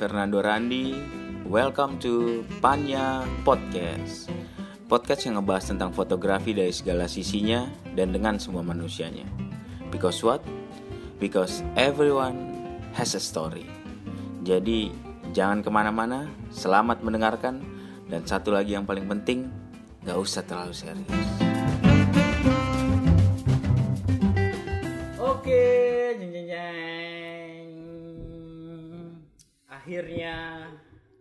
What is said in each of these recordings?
Fernando Randi. Welcome to Panya Podcast. Podcast yang ngebahas tentang fotografi dari segala sisinya dan dengan semua manusianya. Because what? Because everyone has a story. Jadi jangan ke mana-mana, selamat mendengarkan. Dan satu lagi yang paling penting, gak usah terlalu serius. Oke, jeng. Akhirnya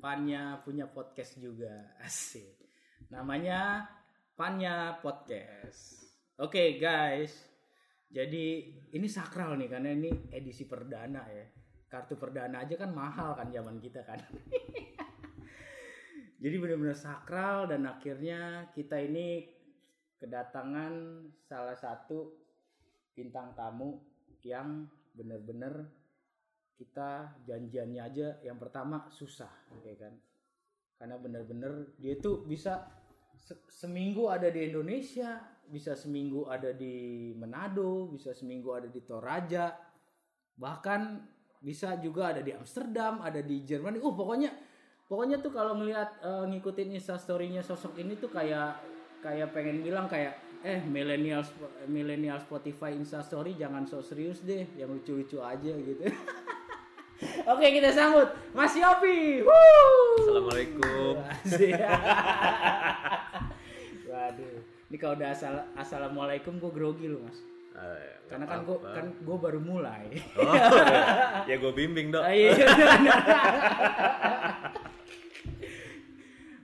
Panya punya podcast juga. Asik. Namanya Panya Podcast. Oke, guys. Jadi ini sakral nih karena ini edisi perdana ya. Kartu perdana aja kan mahal kan zaman kita kan. Jadi benar-benar sakral dan akhirnya kita ini kedatangan salah satu bintang tamu yang benar-benar kita janjiannya aja yang pertama susah ya kan? Karena benar-benar dia tuh bisa se- seminggu ada di Indonesia bisa seminggu ada di Manado bisa seminggu ada di Toraja bahkan bisa juga ada di Amsterdam ada di Jerman. Uh pokoknya pokoknya tuh kalau ngelihat eh, ngikutin instastorynya sosok ini tuh kayak kayak pengen bilang kayak eh millennial millennial Spotify instastory jangan so serius deh yang lucu-lucu aja gitu Oke kita sambut Mas Yopi. Woo! Assalamualaikum. Waduh, ini kalau udah asal assalamualaikum gue grogi lu mas. Eh, Karena kan gue kan gue baru mulai. Oh, ya gue bimbing dong. Ah, iya.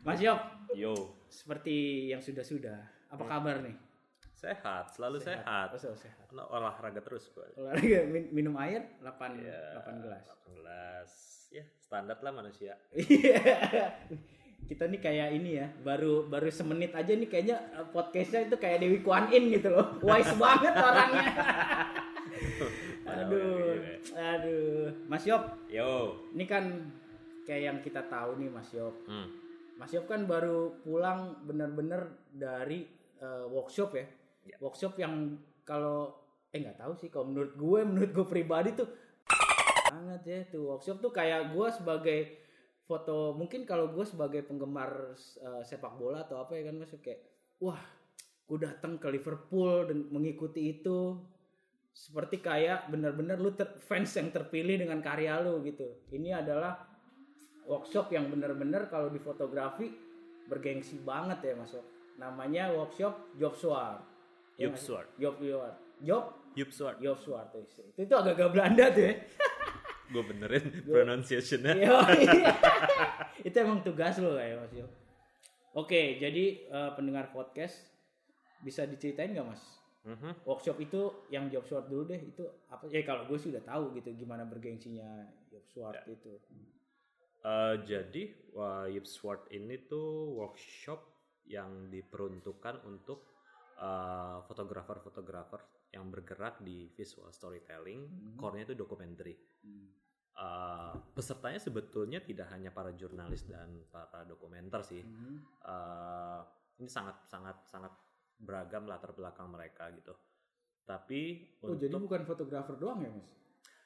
mas Yop, Yo, seperti yang sudah-sudah, apa kabar nih? Sehat, selalu sehat. Oh, so, sehat. Karena olahraga terus gue. Olahraga min- minum air 8 Ya, 8 gelas. 8 gelas. Ya, standar lah manusia. Iya. Kita nih kayak ini ya, baru baru semenit aja nih kayaknya eh, podcastnya itu kayak Dewi Kwan In gitu loh. Wise banget orangnya. aduh, aduh. Mas Yop, Yo. ini kan kayak yang kita tahu nih Mas Yop. Hmm. Mas Yop kan baru pulang bener-bener dari eh, workshop ya. Ya. Workshop yang kalau eh nggak tahu sih kalau menurut gue, menurut gue pribadi tuh banget ya tuh. Workshop tuh kayak gue sebagai foto mungkin kalau gue sebagai penggemar eh, sepak bola atau apa ya kan masuk kayak wah gue datang ke Liverpool dan mengikuti itu. Seperti kayak bener-bener lu ter- fans yang terpilih dengan karya lu gitu. Ini adalah workshop yang bener-bener kalau di fotografi bergengsi banget ya masuk namanya workshop Job Ya nggak sih? Swart. Job Swart Job Yup Swart. Job Swart tuh. itu itu agak-agak Belanda tuh ya Gue benerin pronunciation-nya. Iya, iya. itu emang tugas lo kayak Mas Yo. Oke, jadi eh, pendengar podcast bisa diceritain nggak Mas? Mhm. Workshop itu yang job sword dulu deh itu apa? Ya kalau gue sih udah tahu gitu gimana bergengsinya job sword itu. Eh, jadi, wah, Yup Swart ini tuh workshop yang diperuntukkan untuk eh, fotografer-fotografer yang bergerak di visual storytelling. Hmm. Core-nya itu dokumenter. Hmm. Uh, pesertanya sebetulnya tidak hanya para jurnalis dan para dokumenter sih. Hmm. Uh, ini sangat sangat sangat beragam latar belakang mereka gitu. Tapi Oh, jadi bukan fotografer doang ya, Mas?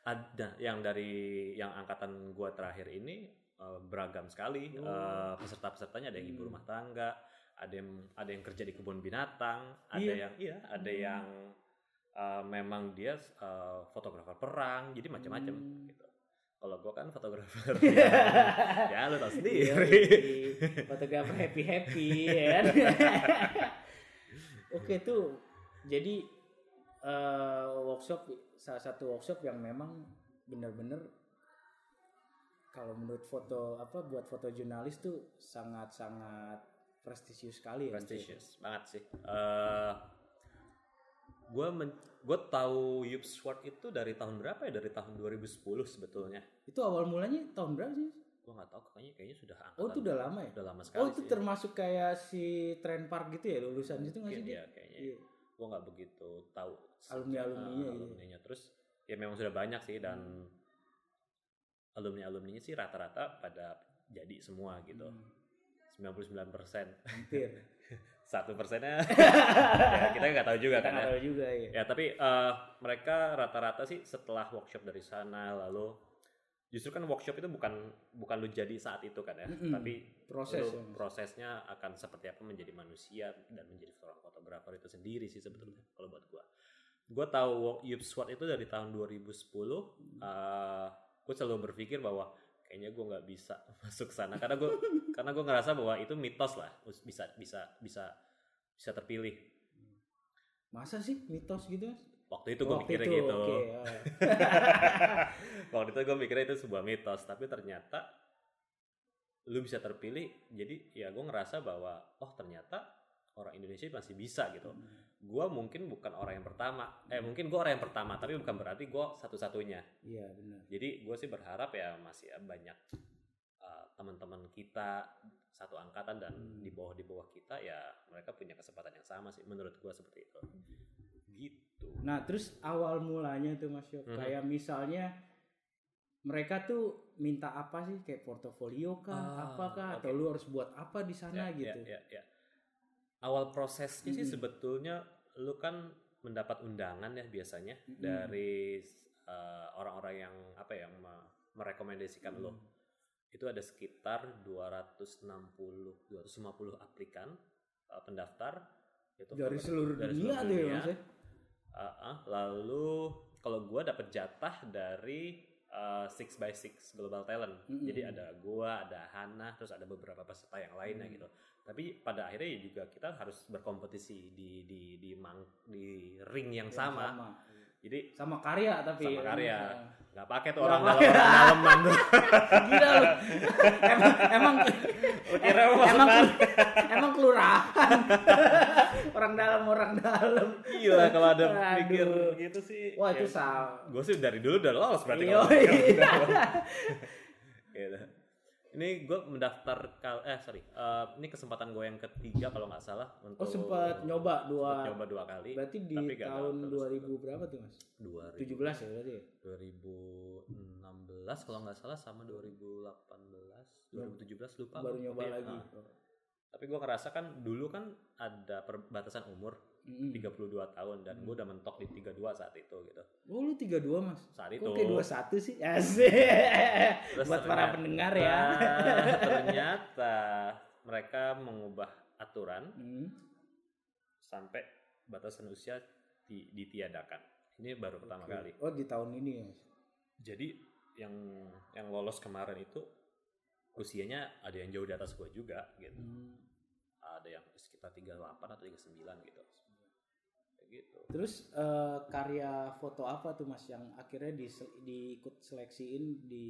ada yang dari yang angkatan gua terakhir ini uh, beragam sekali. Oh. Uh, peserta-pesertanya ada yang ibu Hmm. rumah tangga, ada yang ada yang kerja di kebun binatang, ada Iya. yang iya, ada Hmm. yang uh, memang dia uh, fotografer perang, jadi macam-macam Hmm. gitu. Kalau gua kan fotografer ya, ya lu tau sendiri. fotografer happy happy ya kan? Oke tuh jadi eh, workshop salah satu workshop yang memang benar-benar kalau menurut foto apa buat foto jurnalis tuh sangat-sangat prestisius sekali ya. Mas? prestisius banget sih. Eh gue gue tahu Yup Swart itu dari tahun berapa ya? Dari tahun 2010 sebetulnya. Itu awal mulanya tahun berapa sih? Gue nggak tahu kayaknya kayaknya sudah angkatan. Oh itu udah lama ya? Udah lama sekali Oh itu sih. termasuk kayak si Trend Park gitu ya lulusan itu nggak sih dia? ya kayaknya. Iya. Gue nggak begitu tahu Alumni-alumninya Eh, gitu. alumninya. Terus ya memang sudah banyak sih dan alumni alumninya sih rata-rata pada jadi semua gitu. Hmm, 99 persen. hampir. Satu persennya ya, kita nggak tahu juga Kita kan nggak ya. tahu juga ya. Ya tapi eh, mereka rata-rata sih setelah workshop dari sana lalu justru kan workshop itu bukan bukan lu jadi saat itu kan ya Mm-mm. tapi Proses lu ya. prosesnya akan seperti apa menjadi manusia dan menjadi seorang fotografer itu sendiri sih sebetulnya kalau buat gua gua tahu Yup Swart itu dari tahun 2010 eh gue selalu berpikir bahwa kayaknya gua nggak bisa masuk sana. Karena gua karena gua ngerasa bahwa itu mitos lah. Bisa bisa bisa bisa terpilih. Masa sih mitos gitu? Waktu itu gue mikirnya itu, gitu. oke, ah. waktu itu gue mikirnya itu sebuah mitos. Tapi ternyata lu bisa terpilih jadi ya gue ngerasa bahwa oh ternyata orang Indonesia masih bisa gitu gue mungkin bukan orang yang pertama eh mungkin gue orang yang pertama tapi bukan berarti gue satu-satunya Iya benar. jadi gue sih berharap ya masih banyak uh, teman-teman kita satu angkatan dan Hmm. di bawah di bawah kita ya mereka punya kesempatan yang sama sih menurut gue seperti itu gitu Nah terus awal mulanya tuh Mas Yop, Mhm. kayak misalnya mereka tuh minta apa sih kayak portofolio kah, Ah, apakah atau oke. lu harus buat apa di sana Ya, gitu? ya, ya, ya. Awal prosesnya sih Mm-mm. sebetulnya lu kan mendapat undangan ya biasanya Mm-mm. dari uh, orang-orang yang apa ya me- merekomendasikan lo. Hmm. Itu ada sekitar 260 250 aplikan uh, pendaftar itu Dari seluruh dari dunia seluruh ya dunia. Ya? Uh, uh, lalu kalau gua dapat jatah dari uh, Six by Six Global Talent. Mm-mm. Jadi ada gua, ada Hana, terus ada beberapa peserta yang lainnya Mm. gitu. Tapi pada akhirnya ya juga kita harus berkompetisi di di di mang, di ring yang Yang sama. sama. Jadi Sama karya tapi Sama karya. Nah, nggak pakai tuh orang dalam tuh. Gila lu. emang emang kira emang emang kelurahan. orang dalam orang dalam. Gila kalau ada Aduh. pikir gitu sih. Wah itu salah. Gue sih dari dulu udah lolos berarti. Iya, iya. Gitu. Ini gue mendaftar kal eh sorry Eh, ini kesempatan gue yang ketiga kalau nggak salah untuk Oh sempat nyoba dua. Sempet nyoba dua kali Berarti di Tapi gagal tahun terus. 2000 berapa tuh Mas? 2000, 17 ya berarti ya? 2016 kalau nggak salah sama 2018 2017 lupa Baru nyoba Tapi, lagi. ah, tapi gue ngerasa kan dulu kan ada perbatasan umur Mm-mm. 32 tahun dan Hmm. gue udah mentok di 32 saat itu gitu Oh lu 32 Mas? saat itu Kok kayak 21 sih? Asik. Terus Buat para ternyata- pendengar ya. ternyata mereka mengubah aturan Hmm. sampai batasan usia di- ditiadakan ini baru pertama kali Oh di tahun ini ya jadi yang yang lolos kemarin itu usianya ada yang jauh di atas gue juga gitu Hmm. ada yang sekitar 38 atau 39 gitu gitu Terus eh, karya foto apa tuh Mas yang akhirnya di diikut seleksiin di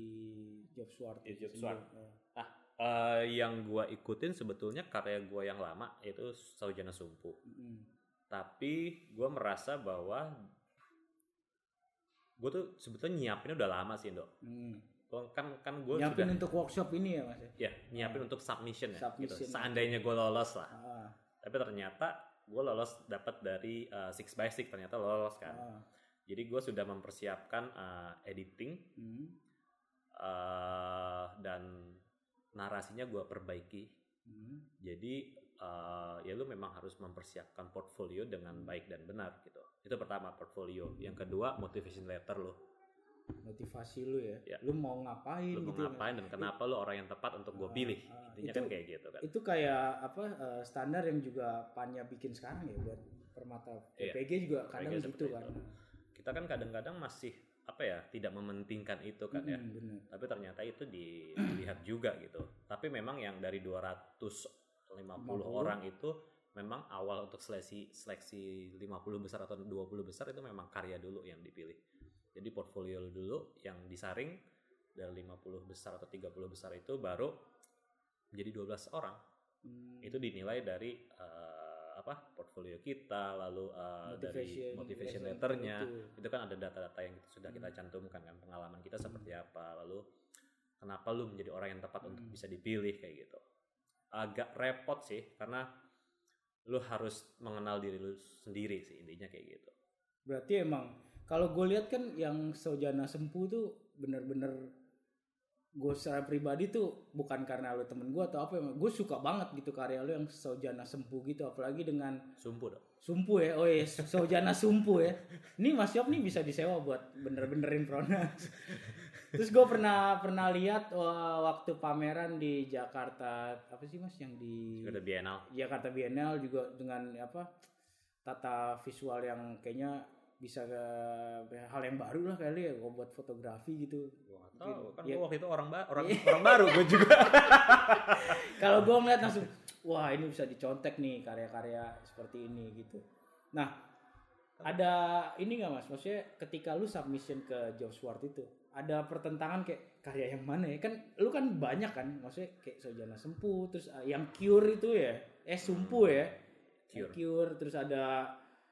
Job Swart? Di Job itu Swart. Eh, Eh, yang gua ikutin sebetulnya karya gua yang lama yaitu Saujana Sumpu mm. tapi gua merasa bahwa gue tuh sebetulnya nyiapinnya udah lama sih dok Hmm. Gua kan kan gue Nyiapin sudah untuk workshop ini ya Mas ya? ya nyiapin untuk submission ya gitu. Submission. seandainya gue lolos lah Ah, tapi ternyata gue lolos dapat dari uh, six by six ternyata lolos kan ah. jadi gue sudah mempersiapkan uh, editing Hmm. uh, dan narasinya gue perbaiki Hmm. jadi uh, ya lu memang harus mempersiapkan portfolio dengan baik dan benar gitu itu pertama portfolio yang kedua motivation letter lo Motivasi lu ya. Ya. Lu mau ngapain lu mau gitu ya, ngapain dan kenapa lu orang yang tepat untuk gue Ah, pilih ah, intinya itu- kan kayak gitu kan Itu kayak apa eh, standar yang juga Panya bikin sekarang ya buat permata Iya. PPG juga kadang PPG gitu kan. itu. kita kan kadang-kadang masih apa ya tidak mementingkan itu kan ya Mm-mm, bener. tapi ternyata itu di- dilihat juga gitu tapi memang yang dari 250 orang itu memang awal untuk seleksi seleksi 50 besar atau 20 besar itu memang karya dulu yang dipilih jadi portfolio lu dulu yang disaring dari 50 besar atau 30 besar itu baru menjadi 12 orang Hmm. itu dinilai dari eh, apa portfolio kita lalu eh, dari motivation letternya itu. itu kan ada data-data yang sudah kita Hmm. cantumkan kan pengalaman kita seperti apa lalu kenapa lu menjadi orang yang tepat untuk Hmm. bisa dipilih kayak gitu agak repot sih karena lu harus mengenal diri lu sendiri sih intinya kayak gitu Berarti emang kalau gue lihat kan yang Sojana Sempu tuh bener-bener gue secara pribadi tuh bukan karena lu temen gue atau apa emang gue suka banget gitu karya lu yang Sojana Sempu gitu apalagi dengan sumpu dong. Sumpu ya oh iya Sojana Sumpu ya. Ini Mas Yop nih bisa disewa buat bener-benerin pronas. Terus gue pernah pernah lihat waktu pameran di Jakarta apa sih mas yang di Udah Biennale. Jakarta Biennale juga dengan apa tata visual yang kayaknya bisa ke hal yang baru lah kali ya gua buat fotografi gitu. Gua tahu kan Iya. gua waktu itu orang ba orang orang baru gue juga. Kalau gue ngeliat langsung, wah ini bisa dicontek nih karya-karya seperti ini gitu. Nah, ada ini nggak mas? Maksudnya ketika lu submission ke Job Sword itu, ada pertentangan kayak karya yang mana ya? Kan lu kan banyak kan, maksudnya kayak Sojana Sempu, terus uh, yang Cure itu ya, eh Sumpu ya, Cure. Cure, terus ada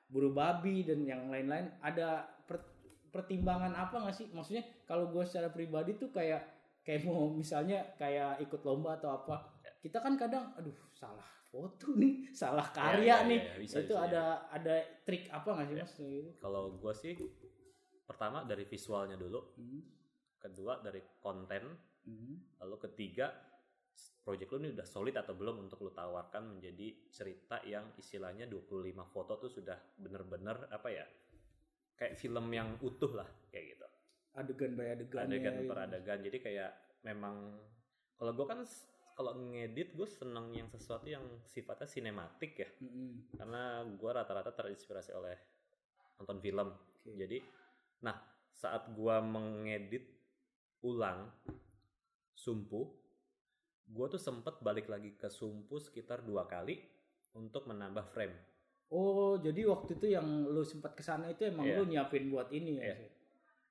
Buru Babi dan yang lain-lain. Ada per- pertimbangan apa nggak sih? Maksudnya kalau gue secara pribadi tuh kayak kayak mau misalnya kayak ikut lomba atau apa kita kan kadang aduh salah foto nih salah karya ya, nih. ya, bisa, itu bisa, ada ada trik apa nggak sih mas? Kayak gitu. Kalau gua sih pertama dari visualnya dulu, Hmm, kedua dari konten, hmm, lalu ketiga project lu ini udah solid atau belum untuk lu tawarkan menjadi cerita yang istilahnya 25 foto tuh sudah bener-bener apa ya kayak film yang utuh lah kayak gitu. Adegan by adegan adegan per adegan. Jadi kayak memang kalau gue kan kalau ngedit gue seneng yang sesuatu yang sifatnya sinematik ya. Karena gue rata-rata terinspirasi oleh nonton film. Oke. jadi nah saat gue mengedit ulang sumpu gue tuh sempet balik lagi ke sumpu sekitar dua kali untuk menambah frame oh jadi waktu itu yang lu sempat ke sana itu emang Iya. lu nyiapin buat ini ya Iya. Sih?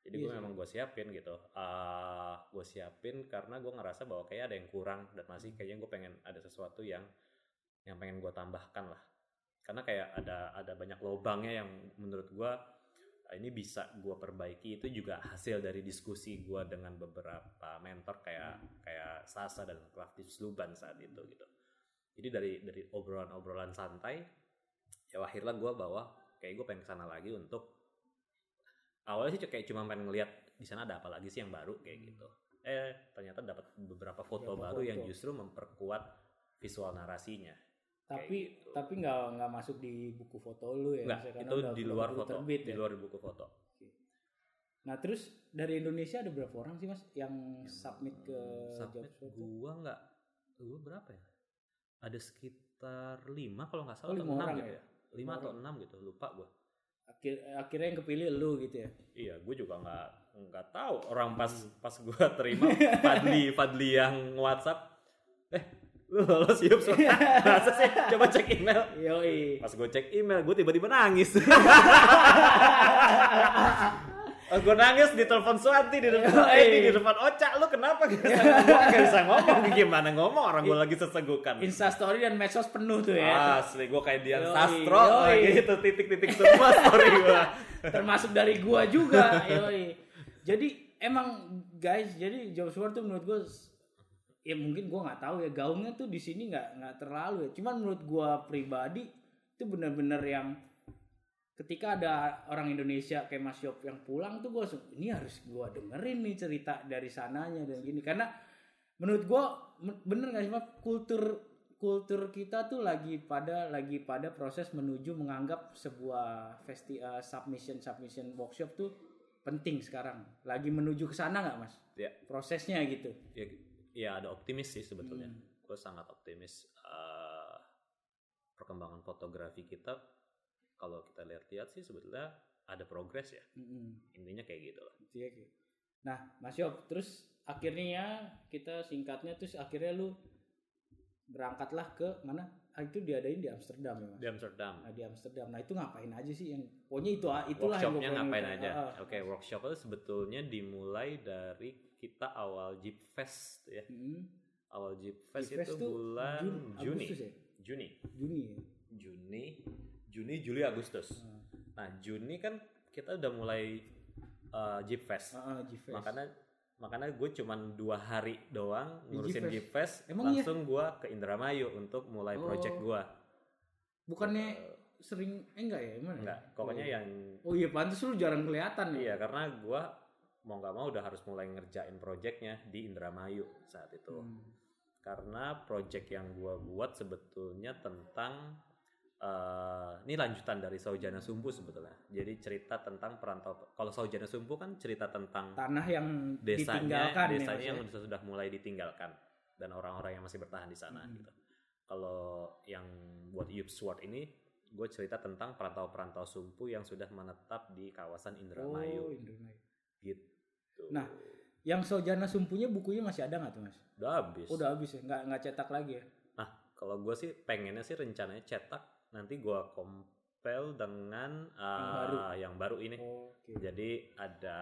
Jadi Iya gue memang gue siapin gitu. Ah, gue siapin karena gue ngerasa bahwa kayak ada yang kurang dan masih kayaknya gue pengen ada sesuatu yang yang pengen gue tambahkan lah. Karena kayak ada ada banyak lobangnya yang menurut gue ini bisa gue perbaiki itu juga hasil dari diskusi gue dengan beberapa mentor kayak kayak Sasa dan Klaftis Luban saat itu gitu. Jadi dari dari obrolan-obrolan santai ya akhirnya gue bawa kayak gue pengen ke sana lagi untuk awalnya sih kayak cuma pengen ngeliat di sana ada apa lagi sih yang baru kayak gitu. Eh ternyata dapat beberapa foto Beberapa baru yang foto. justru memperkuat visual narasinya. Tapi gitu. tapi nggak nggak masuk di buku foto lu ya? Karena itu udah- di luar foto, terbit di ya? luar buku foto. nah terus dari Indonesia ada berapa orang sih mas yang submit ke Submit job gua nggak, gua berapa ya? Ada sekitar lima kalau nggak salah Oh, atau lima enam gitu ya? ya. Lima atau enam gitu, lupa gua. Akhir, akhirnya yang kepilih lu gitu ya Iya, gue juga nggak nggak tahu orang pas pas gue terima Fadli Fadli yang WhatsApp, eh lu lolos hidup semua. Masa sih? Coba cek email. Yoi. Pas gue cek email, gue tiba-tiba nangis. Gue nangis di telepon Suwanti, di telepon Yoi. Edi, di telepon Oca, lu kenapa gak bisa ngomong? Gak bisa ngomong, gimana ngomong orang gue lagi sesegukan. Insta story dan medsos penuh tuh ya. Asli, gue kayak Dian Yoi, Sastro, yoi. kayak gitu, titik-titik semua story gue. Termasuk dari gua juga. Yoi. Jadi emang guys, jadi job sword tuh menurut gua ya mungkin gua nggak tahu ya gaungnya tuh di sini nggak nggak terlalu ya. Cuman menurut gua pribadi itu bener-bener yang ketika ada orang Indonesia kayak Mas Yop yang pulang tuh langsung, ini harus gua dengerin nih cerita dari sananya dan gini. Karena menurut gua men- bener gak sih Mas? Kultur kultur kita tuh lagi pada lagi pada proses menuju menganggap sebuah festi eh, submission submission workshop tuh penting sekarang. Lagi menuju ke sana nggak mas? Ya. prosesnya gitu. Ya, ya ada optimis sih sebetulnya. Hmm. Gue sangat optimis eh, perkembangan fotografi kita. Kalau kita lihat-lihat sih sebetulnya ada progres ya. Mm-mm. Intinya kayak gitu lah. Ya, nah mas Yop terus akhirnya kita singkatnya terus akhirnya lu berangkatlah ke mana itu diadain di Amsterdam ya mas Di Amsterdam. Nah, di Amsterdam nah itu ngapain aja sih yang pokoknya itu ah, itulah yang Workshopnya pengen ngapain aja? Ah, ah. Oke, workshop itu sebetulnya dimulai dari kita awal Jeep Fest ya. Mm-mm. Awal Jeep Fest Fest itu tuh bulan Jun- Juni. Agustus ya? Juni. Juni ya Juni, Juni, Juli, Agustus. Ah. Nah, Juni kan kita udah mulai uh, Jeep Fest. Ah, ah, G-Fest. Makanya makanya gue cuman dua hari doang Di ngurusin Jeep Fest, iya? langsung gue ke Indramayu untuk mulai project Oh. gue. bukannya sering eh enggak ya emang Enggak, pokoknya oh. yang oh iya pantas lu jarang kelihatan ya iya karena gue mau nggak mau udah harus mulai ngerjain projectnya di Indramayu saat itu. Hmm. Karena project yang gue buat sebetulnya tentang eh, ini lanjutan dari Saujana Sumpu sebetulnya. Jadi cerita tentang perantau. Kalau Saujana Sumpu kan cerita tentang Tanah yang desanya, ditinggalkan ya, desanya yang ya. sudah, sudah mulai ditinggalkan dan orang-orang yang masih bertahan di sana Hmm. gitu. Kalau yang buat Yup Sword ini, gue cerita tentang perantau-perantau Sumpu yang sudah menetap di kawasan Oh, Indramayu Indramayu. gitu. Nah, Yang Sojana Sumpunya bukunya masih ada nggak tuh mas? udah habis. Udah habis ya, nggak nggak cetak lagi ya? Nah, kalau gue sih pengennya sih rencananya cetak nanti gue compile dengan uh, baru. yang baru ini. Oke. Jadi ada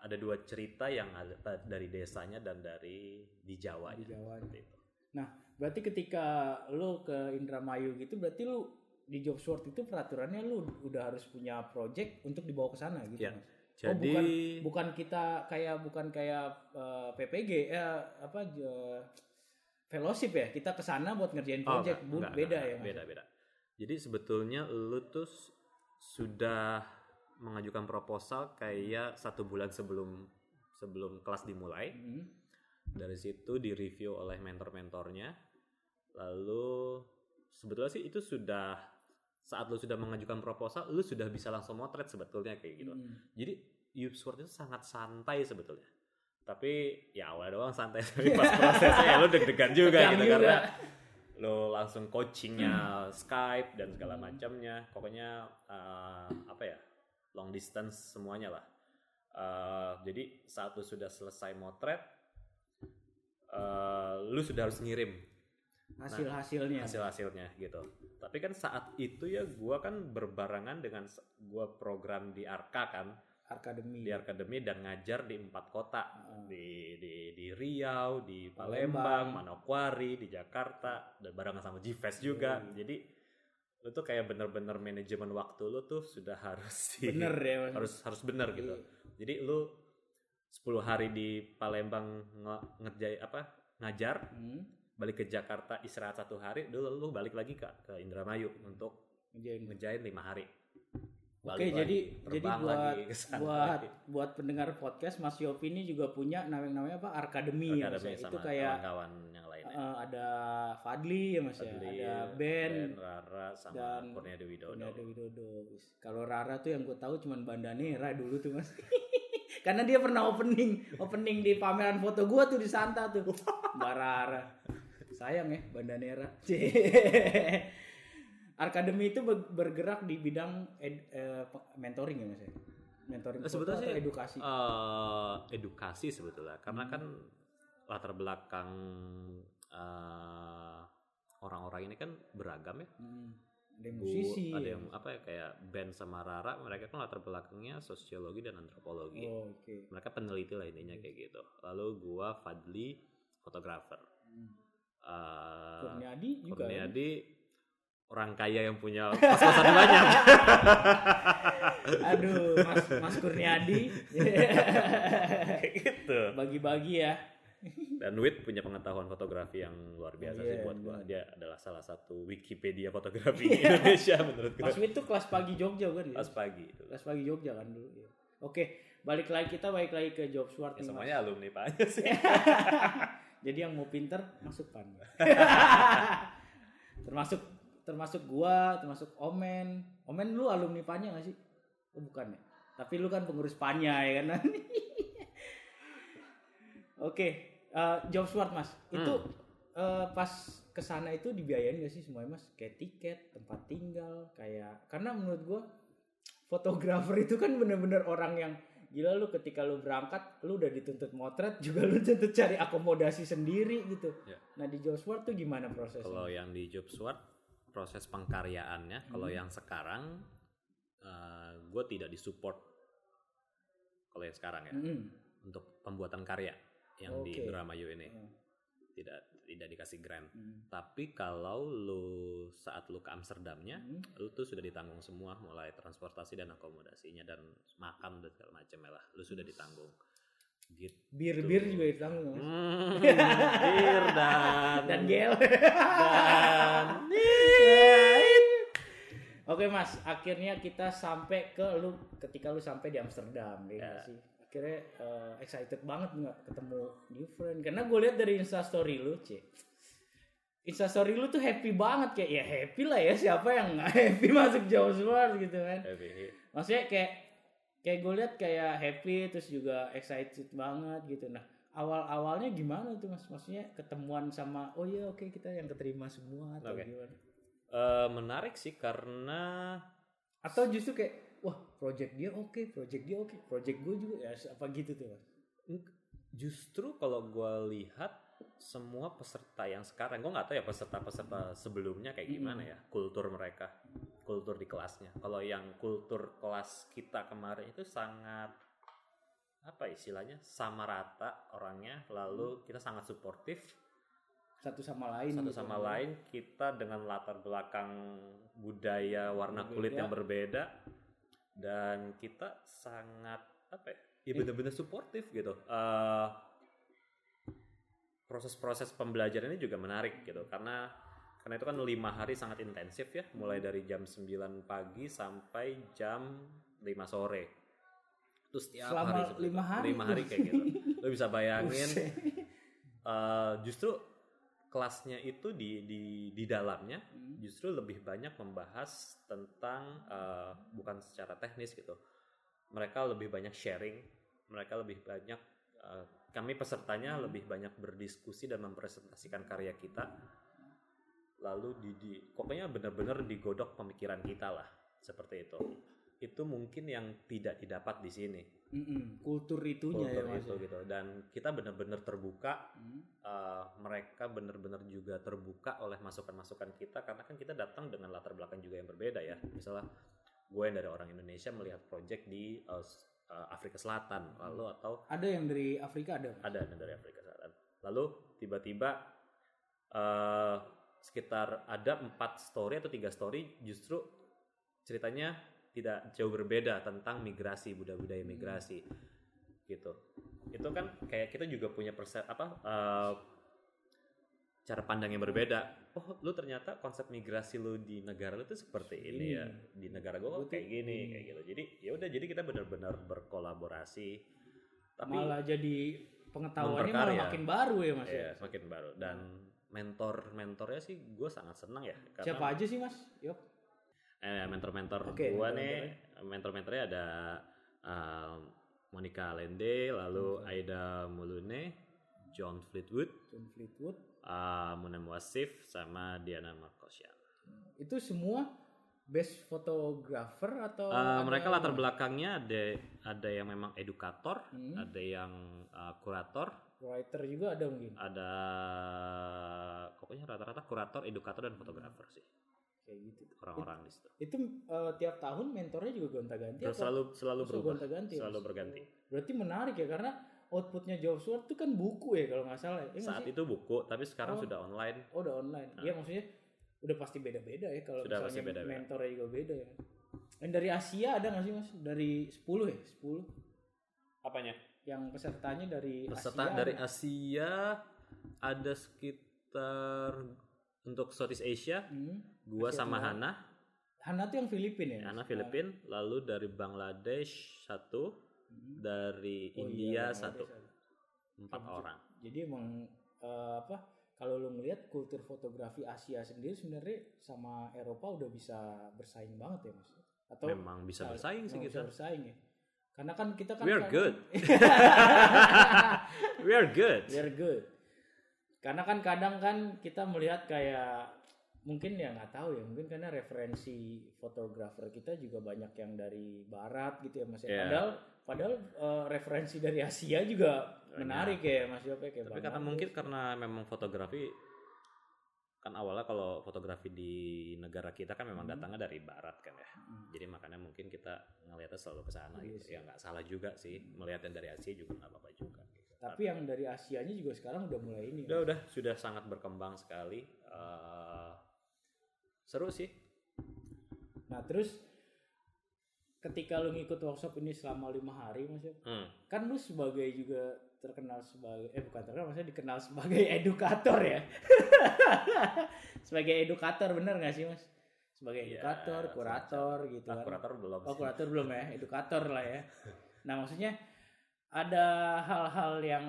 ada dua cerita yang ada dari desanya dan dari di Jawa Di Jawa. Itu. Berarti ketika lu ke Indramayu gitu, berarti lu di job sword itu peraturannya lu udah harus punya project untuk dibawa ke sana gitu Iya. mas? Jadi bukan bukan kita kayak bukan kayak eh, PPG ya apa je- fellowship ya kita ke sana buat ngerjain Oh, project enggak, enggak, beda enggak, ya mas? Jadi sebetulnya lu tuh sudah mengajukan proposal kayak satu bulan sebelum sebelum kelas dimulai. Hmm. Dari situ di review oleh mentor-mentornya. Lalu sebetulnya sih itu sudah saat lu sudah mengajukan proposal, lu sudah bisa langsung motret sebetulnya kayak gitu. Hmm. Jadi Upsword itu sangat santai sebetulnya. Tapi ya awal doang santai tapi pas prosesnya ya lu deg-degan juga gitu juga. karena lo langsung coachingnya Skype dan segala macamnya. Pokoknya eh, apa ya long distance semuanya lah. Eh, jadi saat lu sudah selesai motret, eh, lu sudah harus ngirim hasil hasilnya hasil hasilnya gitu. Tapi kan saat itu ya gua kan berbarengan dengan gua program di Arka kan akademi di akademi dan ngajar di empat kota Heeh. di di di Riau, di Palembang. Palembang, Manokwari, di Jakarta dan barengan sama Gfest juga. Hmm. Jadi lu tuh kayak bener-bener manajemen waktu lu tuh sudah harus di, bener ya harus harus bener gitu. Jadi lu 10 hari di Palembang nge- ngerjai apa ngajar, Hmm. balik ke Jakarta istirahat satu hari, dulu lu balik lagi ke ke Indramayu untuk ngejain lima hari. Oke, Balik jadi jadi buat buat buat pendengar podcast Mas Yopi ini juga punya namanya namanya apa Arkademi ya Mas Akademi ya. sama Itu kayak kawan-kawan yang lainnya. eh, ada Fadli ya Mas ya, Fadli, ada Ben, Rara sama dan Kurnia Dewi Widodo. ada Widodo. Kalau Rara tuh yang gue tahu cuman Bandanera dulu tuh Mas. Karena dia pernah opening, opening di pameran foto gua tuh di Santa tuh. Mbak Rara. Sayang ya Bandanera. Arkademi itu ber- bergerak di bidang ed- eh, mentoring ya Mas ya. Mentoring Eh, sebetulnya atau sih, edukasi. Eh, edukasi sebetulnya karena Hmm. kan latar belakang eh, orang-orang ini kan beragam ya. Hmm. Ada yang Bu- musisi. ada ya, yang apa ya kayak Ben sama Rara mereka kan latar belakangnya sosiologi dan antropologi. Oh, oke. Mereka peneliti lah intinya kayak gitu. Lalu gua Fadli fotografer. Hmm. Eh, Kurniadi juga. ya? Orang kaya yang punya pas-pasan banyak. Aduh, Mas Mas Kurniadi. Gitu. Bagi-bagi ya. Dan Wit punya pengetahuan fotografi yang luar biasa Iya, sih buat gua. benar. Dia adalah salah satu Wikipedia fotografi di Indonesia menurut gua. Mas Wid tuh kelas pagi Jogja kan? ya? Pas pagi itu. Kelas pagi Jogja kan dulu. ya. Oke, balik lagi kita balik lagi ke job sword Ya, nih, Mas. semuanya alumni Pak aja sih. Jadi yang mau pinter masuk pan. termasuk termasuk gua, termasuk Omen. Omen lu alumni Panya gak sih? Oh bukan ya. Tapi lu kan pengurus Panya ya kan. Oke, eh, job sword Mas. Itu eh, pas ke sana itu dibiayain gak sih semuanya Mas? Kayak tiket, tempat tinggal, kayak karena menurut gua fotografer itu kan bener-bener orang yang gila lu ketika lu berangkat lu udah dituntut motret juga lu tuntut cari akomodasi sendiri gitu. Ya. Nah di job tuh gimana prosesnya? Kalau yang di Job proses pengkaryaannya, kalau Hmm. yang sekarang gue tidak disupport kalau yang sekarang ya Mm-mm. untuk pembuatan karya yang di Oke. Indramayu ini Hmm. tidak tidak dikasih grant. Mm. Tapi kalau lu saat lu ke Amsterdamnya, Mm. lu tuh sudah ditanggung semua mulai transportasi dan akomodasinya dan makan dan segala macam lah lu sudah ditanggung gitu Bir-bir juga ditanggung Mas. Hmm, bir dan Dan gel. dan Oke mas, akhirnya kita sampai ke lu ketika lu sampai di Amsterdam, ya Ya. sih? Akhirnya eh, excited banget nggak ketemu new friend? Karena gue lihat dari instastory lu, c, instastory lu tuh happy banget kayak ya happy lah ya siapa yang nggak happy masuk Jawa Sport gitu kan Happy. maksudnya kayak kayak gue lihat kayak happy terus juga excited banget gitu. Nah awal awalnya gimana tuh mas? Maksudnya ketemuan sama oh iya oke kita yang keterima semua atau Oke. gimana? Eh, menarik sih karena atau justru kayak wah project dia oke project dia oke project gue juga ya apa gitu tuh mas? Justru kalau gue lihat semua peserta yang sekarang gue nggak tahu ya peserta-peserta sebelumnya kayak gimana ya kultur mereka kultur di kelasnya. Kalau yang kultur kelas kita kemarin itu sangat apa istilahnya sama rata orangnya. Lalu kita sangat suportif. Satu sama lain satu gitu. sama lain kita dengan latar belakang budaya warna kulit Berbeda. yang berbeda. Dan kita sangat apa ya, ya Eh. benar-benar suportif gitu. Eh, proses-proses pembelajaran ini juga menarik gitu. Karena karena itu kan lima hari sangat intensif ya mulai dari jam 9 pagi sampai jam 5 sore. Terus setiap Selama hari lima hari? Lima hari kayak gitu. Lo bisa bayangin eh, justru kelasnya itu di di di dalamnya Hmm. justru lebih banyak membahas tentang eh, bukan secara teknis gitu. Mereka lebih banyak sharing mereka lebih banyak eh, kami pesertanya Hmm. lebih banyak berdiskusi dan mempresentasikan karya kita lalu di, di pokoknya benar-benar digodok pemikiran kita lah seperti itu. Itu mungkin yang tidak didapat di sini. Mm-mm, kultur itunya ya kultur mas itu ya. gitu. Dan kita benar-benar terbuka Hmm. uh, mereka benar-benar juga terbuka oleh masukan-masukan kita karena kan kita datang dengan latar belakang juga yang berbeda ya. Misalnya gue yang dari orang Indonesia melihat project di uh, uh, Afrika Selatan lalu atau ada yang dari Afrika ada? Ada yang dari Afrika Selatan. Lalu tiba-tiba uh, sekitar ada empat story atau tiga story justru ceritanya tidak jauh berbeda tentang migrasi budaya-budaya migrasi gitu. Itu kan kayak kita juga punya persep apa uh, cara pandang yang berbeda. Oh lu ternyata konsep migrasi lu di negara lu tuh seperti ini ya. Di negara gua kok Betul. kayak gini Hmm. kayak gitu. Jadi ya udah jadi kita benar-benar berkolaborasi tapi malah jadi pengetahuannya malah makin baru ya mas ya? ya semakin baru. Dan mentornya sih gue sangat senang ya karena siapa aja sih mas? Yuk. Eh, mentor-mentor Oke, gua mentor-mentornya. nih. Mentor-mentornya ada um, Monica Lende lalu Aida Mulune John Fleetwood John Fleetwood. uh, Muna Muasif sama Diana Markosian. Itu semua best photographer atau Uh, mereka latar belakangnya ada ada yang memang edukator Hmm. ada yang uh, kurator writer juga ada mungkin? Ada pokoknya rata-rata kurator edukator dan fotografer sih. Kayak gitu. Orang-orang di situ. Itu eh, tiap tahun mentornya juga gonta-ganti selalu selalu berubah. gonta-ganti? Selalu berganti. Berarti menarik ya karena outputnya Job Sword itu kan buku ya kalau nggak salah ya. Iya saat sih? itu buku tapi sekarang Oh. sudah online. Oh udah online. Nah. Iya maksudnya udah pasti beda-beda ya kalau Sudah pasti misalnya beda-beda. mentornya juga beda ya. Yang dari Asia ada nggak sih mas? Dari 10 ya 10 apanya yang pesertanya dari peserta Asia dari. Asia ada sekitar untuk Southeast Asia Hmm. gua Asia sama. Hana Hana tuh yang Filipin ya Hana? Filipin lalu dari Bangladesh satu Hmm. dari Oh iya, India Bangladesh satu empat Jadi- orang jadi emang eh, apa kalau lo ngelihat kultur fotografi Asia sendiri sebenarnya sama Eropa udah bisa bersaing banget ya mas atau memang bisa bersaing sih bisa kita bersaing ya karena kan kita kan we are kan- good. We are good. We are good. Karena kan kadang kan kita melihat kayak mungkin ya nggak tahu ya mungkin karena referensi fotografer kita juga banyak yang dari barat gitu ya mas ya. Iya. padahal padahal eh, referensi dari Asia juga menarik ya mas Yope kayak tapi karena mungkin karena memang fotografi kan awalnya kalau fotografi di negara kita kan memang Hmm. datangnya dari barat kan ya. Hmm. jadi makanya mungkin kita ngelihatnya selalu ke sana Iya gitu. Ya nggak salah juga sih. Melihat yang dari Asia juga nggak apa-apa juga gitu. tapi yang dari Asianya juga sekarang udah mulai ini udah udah. Sudah sangat berkembang sekali. Eh, seru sih. Nah terus ketika lu ngikut workshop ini selama lima hari mas Hmm. kan lu sebagai juga terkenal sebagai eh bukan terkenal maksudnya dikenal sebagai edukator ya sebagai edukator bener gak sih mas sebagai Iya, edukator kurator gitu Ah, kan kurator belum oh sih. kurator belum ya edukator lah ya nah maksudnya ada hal-hal yang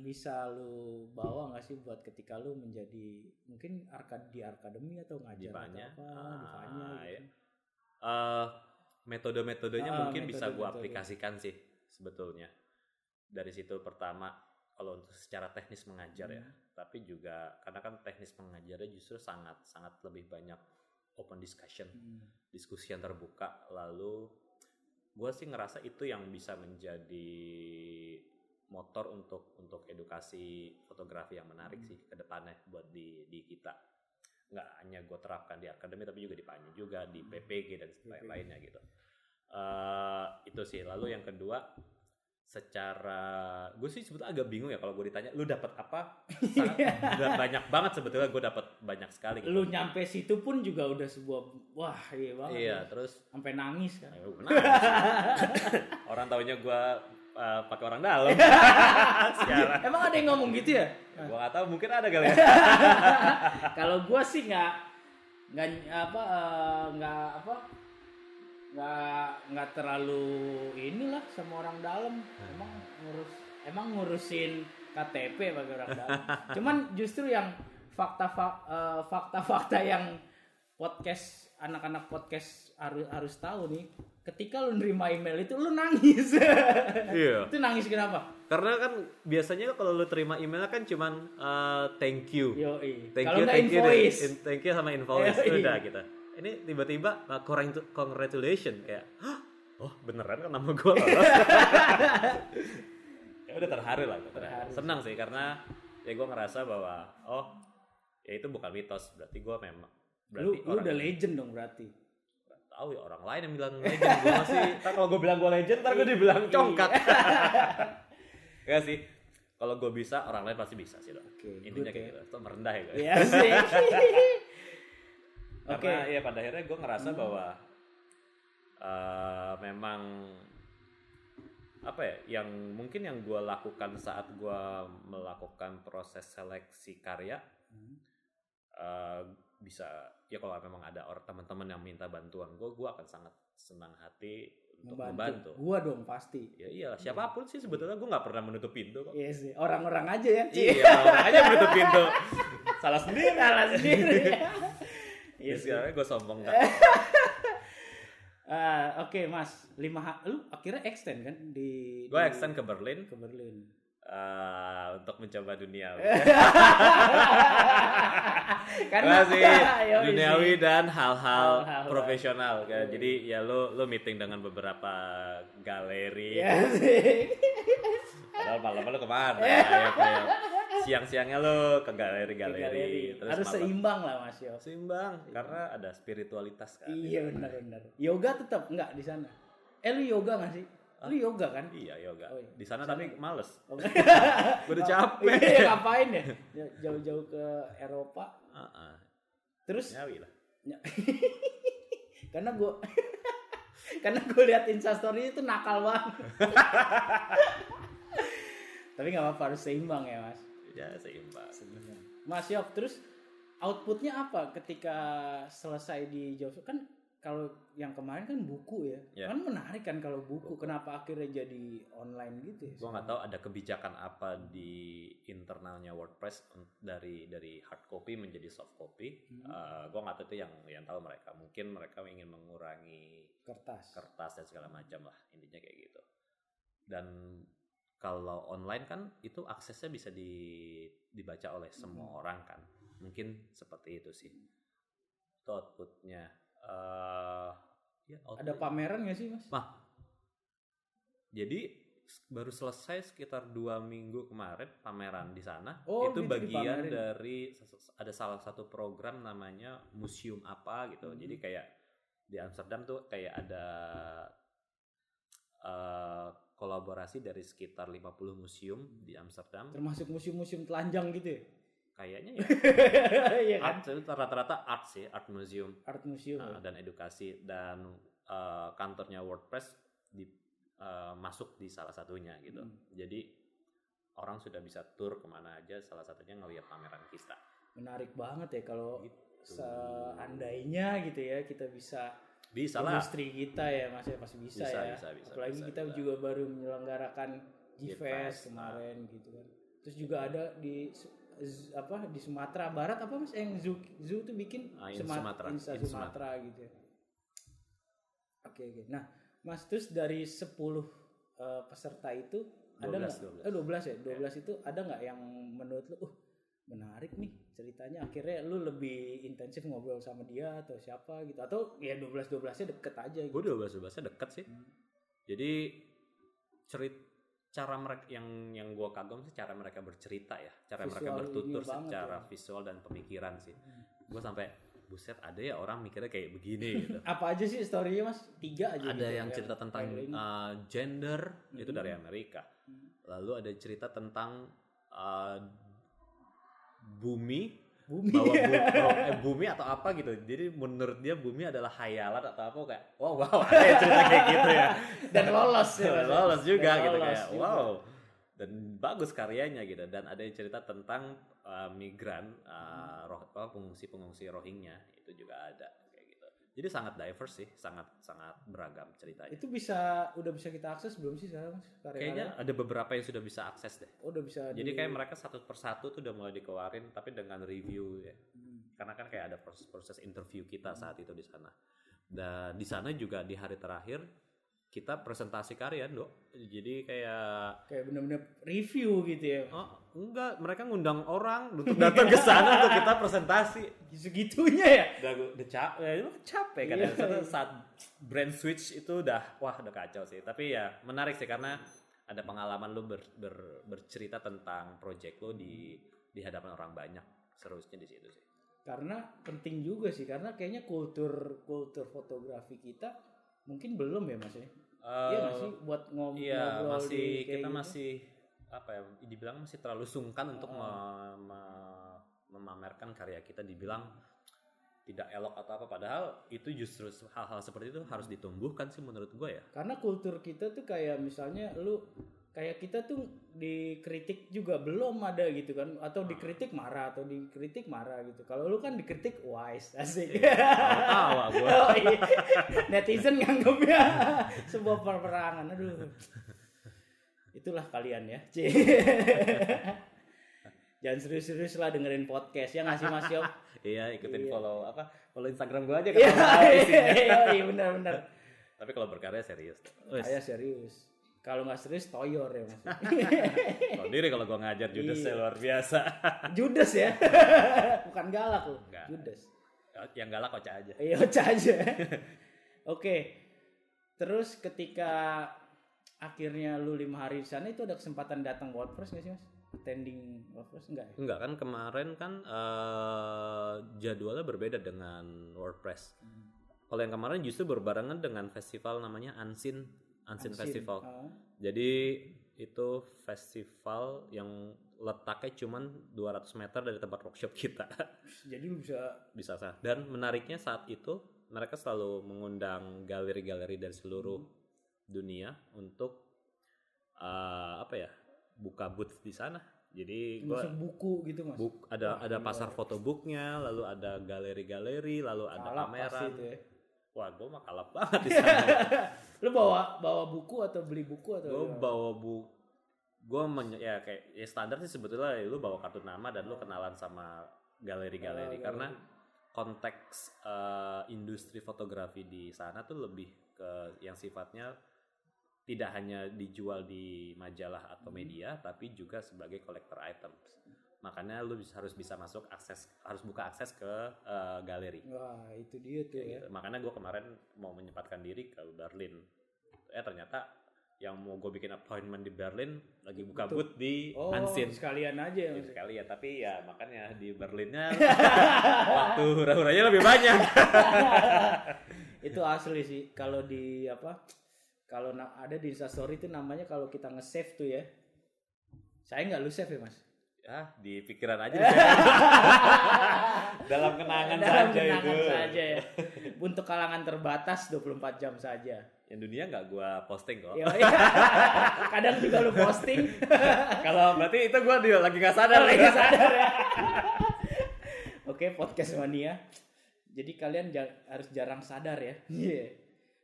bisa lu bawa nggak sih buat ketika lu menjadi mungkin arkad di akademi atau ngajar Di atau Panya. apa Ah, di Panya gitu. iya. Eh, metode-metodenya Ah, mungkin bisa gue metode-metode. aplikasikan sih sebetulnya dari situ pertama kalau untuk secara teknis mengajar ya Hmm. tapi juga karena kan teknis mengajarnya justru sangat sangat lebih banyak open discussion Hmm. diskusi yang terbuka lalu gue sih ngerasa itu yang bisa menjadi motor untuk untuk edukasi fotografi yang menarik Hmm. sih ke depannya buat di di kita nggak hanya gue terapkan di akademi tapi juga di Panji juga di Hmm. PPG dan lain-lainnya gitu Eh, itu sih lalu yang kedua secara gue sih sebetulnya agak bingung ya kalau gue ditanya lu dapat apa Sangat- banyak banget sebetulnya gue dapat banyak sekali gitu. lu nyampe situ pun juga udah sebuah wah iya banget iya ya. terus sampai nangis kan kenapa sih? orang taunya gue uh, pakai orang dalam. Emang ada yang ngomong gitu ya Gue gak tahu, mungkin ada kali ya. kalau gua sih nggak nggak apa eh, nggak apa nggak nggak terlalu inilah sama orang dalam. Emang ngurus emang ngurusin KTP bagi orang dalam. Cuman justru yang fakta fakta fakta yang podcast anak-anak podcast harus harus tahu nih ketika lu nerima email itu lu nangis. Iya. itu nangis kenapa? Karena kan biasanya kalau lu terima emailnya kan cuman uh, thank you. yo Thank kalau you, thank you, invoice. In- thank you sama invoice. Yoi. udah gitu. Ini tiba-tiba uh, congrat- congratulation kayak, Hah? oh beneran kan nama gue ya udah terharu lah, terharu. Senang sih karena ya gue ngerasa bahwa oh ya itu bukan mitos, berarti gue memang lu berarti lu udah legend dong berarti. Tahu ya orang lain yang bilang legend gue masih. Ntar kalau gue bilang gue legend ntar gue dibilang congkak ya sih. Kalau gue bisa orang lain pasti bisa sih dong Oke, intinya kayak ya. gitu. Itu merendah ya guys. Iya karena ya pada akhirnya gue ngerasa Hmm. bahwa eh, memang apa ya yang mungkin yang gue lakukan saat gue melakukan proses seleksi karya Hmm. eh, bisa ya kalau memang ada orang teman-teman yang minta bantuan gue gue akan sangat senang hati untuk membantu, Gua dong pasti. ya iya siapa pun sih sebetulnya gue nggak pernah menutup pintu kok Iya sih. Orang-orang aja ya. Iya orang aja menutup pintu salah sendiri Salah sendiri. Iya ya sih. sekarang gue sombong kan Ah, Oke mas, lima ha- lu akhirnya extend kan di gue di- extend ke Berlin ke Berlin. eh, untuk mencoba dunia Karena Yoi duniawi sih. dan hal-hal Hal-hal profesional kan. Jadi ya lo lo meeting dengan beberapa galeri Iya sih. padahal malam lo ke mana ya, kayak siang-siangnya lo ke galeri-galeri galeri. terus Harus malam- seimbang lah mas Yo. seimbang karena ada spiritualitas kan Iya benar-benar. Yoga tetap enggak di sana. Eh lu yoga nggak sih? Lu yoga kan? iya yoga Oh, iya. di sana tapi males Oh, gue udah capek Iya, ngapain ya? Jauh-jauh ke Eropa. Ah, ah. Terus nyawi lah karena gue karena gue lihat instastory itu nakal banget. Tapi nggak apa-apa harus seimbang ya mas. Ya seimbang Mas Yop, terus outputnya apa ketika selesai di job kan kalau yang kemarin kan buku ya, Ya. kan menarik kan kalau buku. Kenapa akhirnya jadi online gitu ya? gue nggak tahu ada kebijakan apa di internalnya WordPress dari dari hard copy menjadi soft copy. Hmm. gue nggak tahu itu yang yang tahu mereka. Mungkin mereka ingin mengurangi Kertas. kertas dan segala macam lah intinya kayak gitu. Dan kalau online kan itu aksesnya bisa di, dibaca oleh semua Hmm. orang kan. Mungkin seperti itu sih. Itu outputnya. Eh, ya, Ada output- pameran nggak sih mas? jadi s- baru selesai sekitar dua minggu kemarin pameran di sana. Oh, itu bagian dari ada salah satu program namanya museum apa gitu. Hmm. Jadi kayak di Amsterdam tuh kayak ada eh, kolaborasi dari sekitar 50 museum di Amsterdam. Termasuk museum-museum telanjang gitu ya? Kayaknya ya Iya kan? art rata-rata art sih, art museum. Art museum. uh, ya? dan edukasi dan uh, kantornya WordPress di uh, masuk di salah satunya gitu. Hmm. Jadi orang sudah bisa tur ke mana aja, salah satunya ngelihat pameran kita. Menarik banget ya kalau Gitu. seandainya gitu ya kita bisa Bisa lah. industri kita ya mas ya pasti bisa, Bisa, ya. bisa, bisa, apalagi bisa, kita bisa. juga baru menyelenggarakan G-Fest kemarin gitu kan. Terus juga ada di apa di Sumatera Barat apa mas yang zoo zoo tuh bikin? Ah, in Suma- Sumatera, Insta in Sumatera. Gitu ya. oke oke. Nah mas terus dari 10 eh, peserta itu ada 12, nggak? 12. eh 12 ya? 12 itu ada nggak yang menurut lu uh menarik nih ceritanya akhirnya lu lebih intensif ngobrol sama dia atau siapa gitu atau ya 12 12 nya deket aja gitu gue 12 12 deket sih Hmm. jadi cerit cara mereka yang yang gue kagum sih cara mereka bercerita ya cara mereka Visual bertutur ini banget secara ya. visual dan pemikiran sih Hmm. gue sampai buset ada ya orang mikirnya kayak begini gitu apa aja sih storynya mas tiga aja ada gitu, yang cerita tentang uh, gender itu Mhm. dari Amerika Hmm. lalu ada cerita tentang uh, bumi bumi. bahwa bu- bahwa- eh, bumi atau apa gitu. Jadi menurut dia bumi adalah hayalan atau apa kayak wow wow ada ya cerita kayak gitu ya. Dan lolos ya ya. lolos juga Dan gitu lolos kayak juga. wow. Dan bagus karyanya gitu. Dan ada yang cerita tentang uh, migran uh, roh, apa, pengungsi-pengungsi Rohingya itu juga ada jadi sangat diverse sih sangat sangat beragam ceritanya. Itu bisa udah bisa kita akses belum sih sekarang mas? Kayaknya ada beberapa yang sudah bisa akses deh. Oh, udah bisa jadi di- kayak mereka satu persatu tuh udah mulai dikeluarin tapi dengan review ya. Hmm. karena kan kayak ada proses-proses interview kita saat itu di sana. Dan di sana juga di hari terakhir kita presentasi karya, Dok. Jadi kayak kayak bener-bener review gitu ya. Oh, enggak, mereka ngundang orang untuk datang ke sana untuk kita presentasi. segitunya ya Udah, udah capek, ya, itu capek kan. Iya, Satu iya. saat brand switch itu udah wah udah kacau sih. Tapi ya menarik sih karena ada pengalaman lu ber- ber- bercerita tentang project lu di di hadapan orang banyak. Seharusnya di situ sih. karena penting juga sih karena kayaknya kultur kultur fotografi kita mungkin belum ya mas ya iya nggak sih buat ngom Iya, ngobrol masih di kayak kita gitu? masih apa ya? Dibilang masih terlalu sungkan untuk Oh. me- me- memamerkan karya kita. Dibilang tidak elok atau apa, padahal itu justru hal-hal seperti itu harus ditumbuhkan sih menurut gue ya. karena kultur kita tuh kayak misalnya lu kayak kita tuh dikritik juga belum ada gitu kan atau dikritik marah atau dikritik marah gitu kalau lu kan dikritik wise asik Tawa gue. Oh, iya. netizen nganggapnya sebuah peperangan aduh itulah kalian ya Cie. jangan serius-serius lah dengerin podcast ya ngasih mas Yop Iya, ikutin Iya. follow apa? Follow Instagram gue aja iya kalau tahu isinya. iya iya, benar-benar Tapi kalau berkarya serius. Saya serius kalau nggak serius toyor ya mas tahu diri kalau gue ngajar judes Iya. luar biasa. judes ya bukan galak loh Enggak. judes Yang galak kocak aja. iya Ocha aja oke terus ketika akhirnya lu lima hari di sana itu ada kesempatan datang WordPress nggak sih mas attending WordPress enggak ya Enggak kan kemarin kan eh, jadwalnya berbeda dengan WordPress. Kalau yang kemarin justru berbarengan dengan festival namanya Unseen Unseen. Festival. Ah. Jadi itu festival yang letaknya cuman 200 meter dari tempat workshop kita. jadi lu bisa Bisa sah. Dan menariknya saat itu mereka selalu mengundang galeri-galeri dari seluruh dunia untuk eh, apa ya? buka booth di sana. Jadi gua masuk buku gitu mas Buk, ada Wah, ada pasar fotobooknya, lalu ada galeri-galeri, lalu ada Kalap pameran. itu ya. Wah, gue mah kalap banget di sana. lu bawa bawa buku atau beli buku atau gue bawa bu, gue ya kayak ya standar sih sebetulnya ya, lu bawa kartu nama dan lu kenalan sama Oh, galeri-galeri karena konteks eh, industri fotografi di sana tuh lebih ke yang sifatnya tidak hanya dijual di majalah atau Hmm. media tapi juga sebagai collector items. Makanya lu harus bisa masuk akses harus buka akses ke eh, galeri. wah itu dia tuh ya gitu. Makanya gue kemarin mau menyempatkan diri ke Berlin. Eh ternyata yang mau gue bikin appointment di Berlin lagi buka Betul. booth di oh Unseen. sekalian aja ya Ya, mas sekali ya, tapi ya makanya di Berlinnya waktu hura-huranya lebih banyak. itu asli sih kalau di apa kalau ada di instastory itu namanya kalau kita nge-save tuh ya. Saya nggak lu save ya mas? Ya, di pikiran aja. Dalam kenangan Dalam saja kenangan itu. saja ya. Untuk kalangan terbatas 24 jam saja. Yang dunia nggak gue posting kok. Ya, kadang juga lu posting. Kalau berarti itu gue lagi nggak sadar. lagi sadar ya. Oke podcast mania. Jadi kalian harus jarang sadar ya. Iya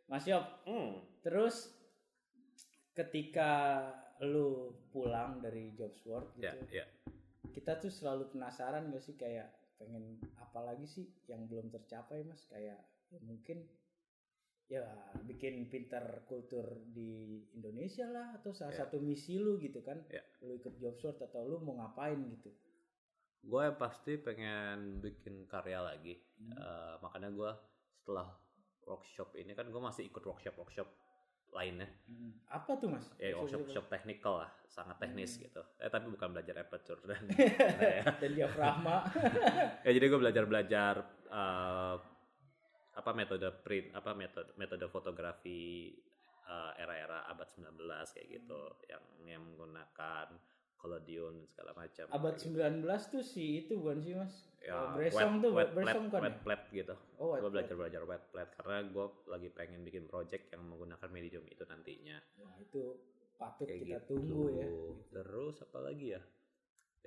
Mas Yop Hmm. Terus ketika lu pulang dari Jobs World gitu, Ya, ya. kita tuh selalu penasaran gak sih kayak pengen apa lagi sih yang belum tercapai mas kayak ya mungkin ya bikin pinter kultur di Indonesia lah atau salah Ya. satu misi lu gitu kan Ya. lu ikut Jobs World atau lu mau ngapain gitu Gue pasti pengen bikin karya lagi. Hmm. Eh, makanya gue setelah workshop ini kan gue masih ikut workshop workshop lainnya. Hmm. apa tuh mas Ya workshop workshop technical lah, sangat teknis Hmm. gitu. Eh tapi bukan belajar aperture dan ya. dan diafragma ya jadi gue belajar belajar eh, apa metode print apa metode metode fotografi eh, era-era abad 19 kayak gitu yang yang menggunakan collodion dan segala macam abad Kayak 19 tuh si itu bukan sih mas? Gitu. ya, Oh, Bresson wet- tuh wet Bresson plate, kan wet ya? plate gitu. Oh gue belajar belajar wet plate karena gue lagi pengen bikin project yang menggunakan medium itu nantinya. Wah, itu patut kayak kita gitu. tunggu ya terus apa lagi ya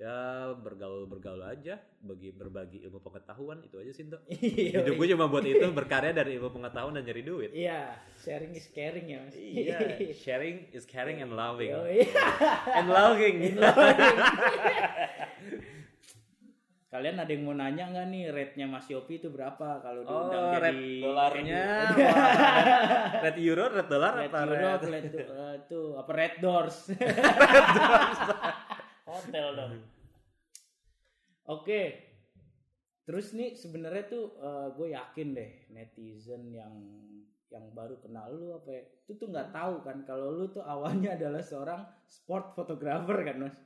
ya bergaul bergaul aja bagi berbagi ilmu pengetahuan itu aja sih Dok. Iya, hidup gue cuma buat itu berkarya dari ilmu pengetahuan dan nyari duit. Iya, sharing is caring ya mas. iya sharing is caring and loving. Oh, iya. and loving. Kalian ada yang mau nanya nggak nih rate-nya Mas Yopi itu berapa? Kalau oh diundang red jadi dolarnya red euro red dolar apa euro, red red eh, itu apa red doors. Hotel dong. Oke. Terus nih sebenarnya tuh gue yakin deh netizen yang yang baru kenal lu apa ya, itu tuh nggak tahu kan kalau lu tuh awalnya adalah seorang sport photographer kan mas?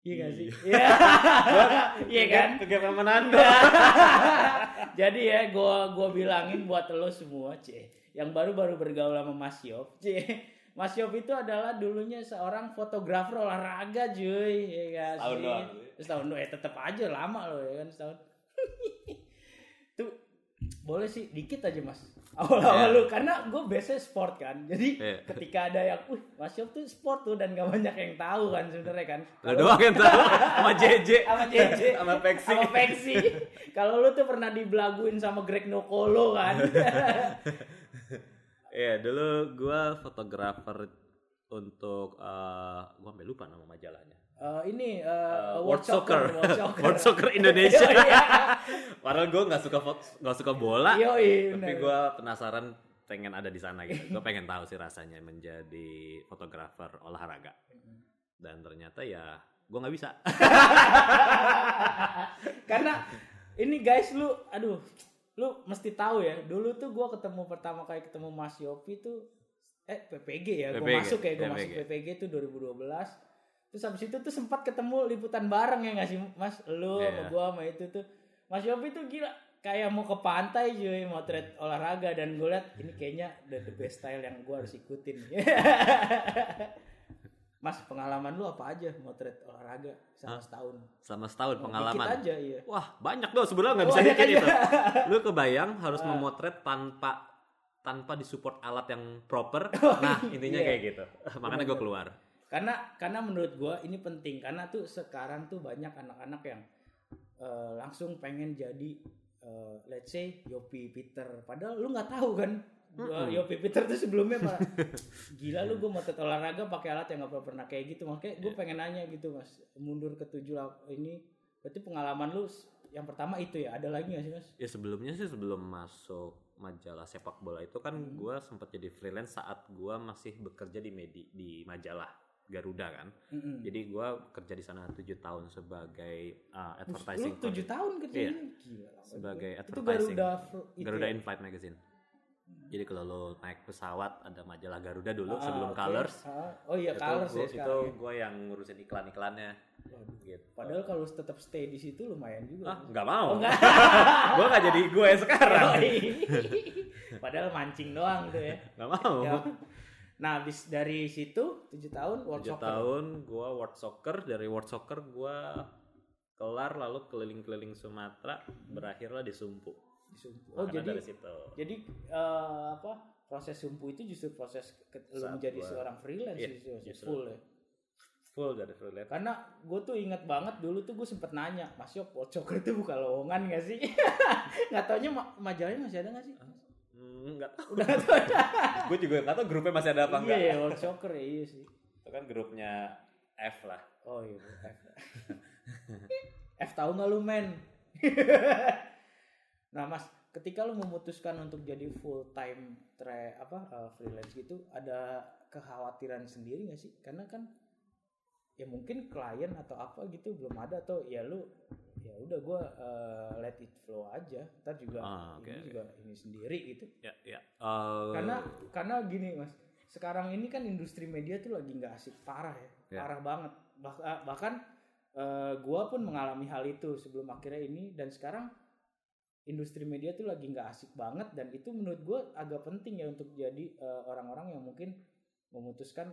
Iya gak sih? Iya. Iya. Kan? kegiatan menando jadi ya gua gua bilangin buat lo semua c yang baru-baru bergaul sama Mas Yop c Mas Yop itu adalah dulunya seorang fotografer olahraga cuy. Ya gak Setahun sih? doang. setahun doang. Ya tetap aja lama loh ya kan setahun. Tuh boleh sih dikit aja mas. Awal-awal Iya. lu karena gue biasanya sport kan. Jadi Iya. ketika ada yang uh Mas Yop tuh sport tuh dan gak banyak yang tahu kan sebenarnya kan. Lo doang yang tahu. Sama JJ sama JJ sama Pexi sama Pexi kalau lu tuh pernah dibelaguin sama Greg Nokolo kan Iya, dulu gua fotografer untuk eh gua sampai lupa nama majalahnya. Eh, ini eh, Eh, World, Soccer, World Soccer, World Soccer Indonesia. Iya. Padahal gue nggak suka nggak suka bola, Yoi, tapi gue penasaran pengen ada di sana gitu. Gue pengen tahu sih rasanya menjadi fotografer olahraga. Dan ternyata ya gue nggak bisa. karena ini guys lu aduh lu mesti tahu ya dulu tuh gua ketemu pertama kali ketemu Mas Yopi tuh eh PPG ya gua PPG, masuk ya gua masuk PPG. Tuh 2012 terus habis itu tuh sempat ketemu liputan bareng ya nggak sih Mas? Lu sama Iya. gua sama itu tuh. Mas Yopi tuh gila kayak mau ke pantai cuy mau trade olahraga. Dan gue liat ini kayaknya the, the best style yang gua harus ikutin Mas pengalaman lu apa aja trade olahraga selama Hah? setahun Selama setahun Oh, pengalaman. dikit aja iya Wah banyak dong sebenarnya nggak Oh, bisa banyak dikit aja. itu. Lu kebayang harus Ah. memotret tanpa tanpa disupport alat yang proper. Oh, Nah intinya iya. kayak gitu. Makanya gue keluar. karena karena menurut gua ini penting karena tuh sekarang tuh banyak anak-anak yang eh, langsung pengen jadi eh, let's say Yopi Peter padahal lu nggak tahu kan gua Mm-mm. Yopi Peter tuh sebelumnya malah gila lu gua mau olahraga pakai alat yang nggak pernah kayak gitu makanya gue Iya. pengen nanya gitu mas mundur ke tujuh ini berarti pengalaman lu yang pertama itu ya ada lagi nggak sih mas Ya sebelumnya sih sebelum masuk majalah sepak bola itu kan Hmm. gua sempat jadi freelance saat gua masih bekerja di medi di majalah Garuda kan. Mm-mm. Jadi gua kerja di sana tujuh tahun sebagai uh, advertising lu tujuh tahun kerja Iya. gila sebagai itu advertising. Garuda Garuda ya? In-Flight Magazine. Jadi kalau lo naik pesawat ada majalah Garuda dulu Ah, sebelum oke. Colors. Ah, oh iya itu Colors ya gua, itu sekarang ya. gue yang ngurusin iklan-iklannya gitu. Padahal kalau tetap stay di situ lumayan juga. ah nggak mau. Oh, gue nggak jadi gue sekarang. Padahal mancing doang tuh ya. Nggak mau. Ya. Nah, habis dari situ 7 tahun World Tujuh Soccer. tahun gue World Soccer dari World Soccer gue kelar lalu keliling-keliling Sumatera berakhirlah di Sumpu. Di Sumpu. Oh, jadi dari situ. jadi eh, apa? Proses sumpu itu justru proses lu menjadi gua- seorang freelance Iya, justru, justru. full ya. Full dari freelance. Karena gue tuh inget banget dulu tuh gue sempet nanya, Mas Yok, Soccer itu bukan lowongan gak sih? nggak taunya ma- majalahnya masih ada gak sih? Hmm, nggak tahu. Udah tahu. gue juga nggak tahu grupnya masih ada apa Iya, enggak. ya, World Soccer ya, iya sih. Itu kan grupnya F lah. Oh iya, F. F tahu nggak lu men? nah mas, ketika lu memutuskan untuk jadi full time tra apa uh, freelance gitu, ada kekhawatiran sendiri nggak sih? Karena kan ya mungkin klien atau apa gitu belum ada atau ya lu ya udah gue uh, let it flow aja ntar juga Ah, oke, ini oke. juga ini sendiri gitu Ya, ya. Eh, karena karena gini mas sekarang ini kan industri media tuh lagi nggak asik parah ya Ya. parah banget Bah- ah, bahkan eh, gua pun mengalami hal itu sebelum akhirnya ini dan sekarang industri media tuh lagi nggak asik banget dan itu menurut gua agak penting ya untuk jadi eh, orang-orang yang mungkin memutuskan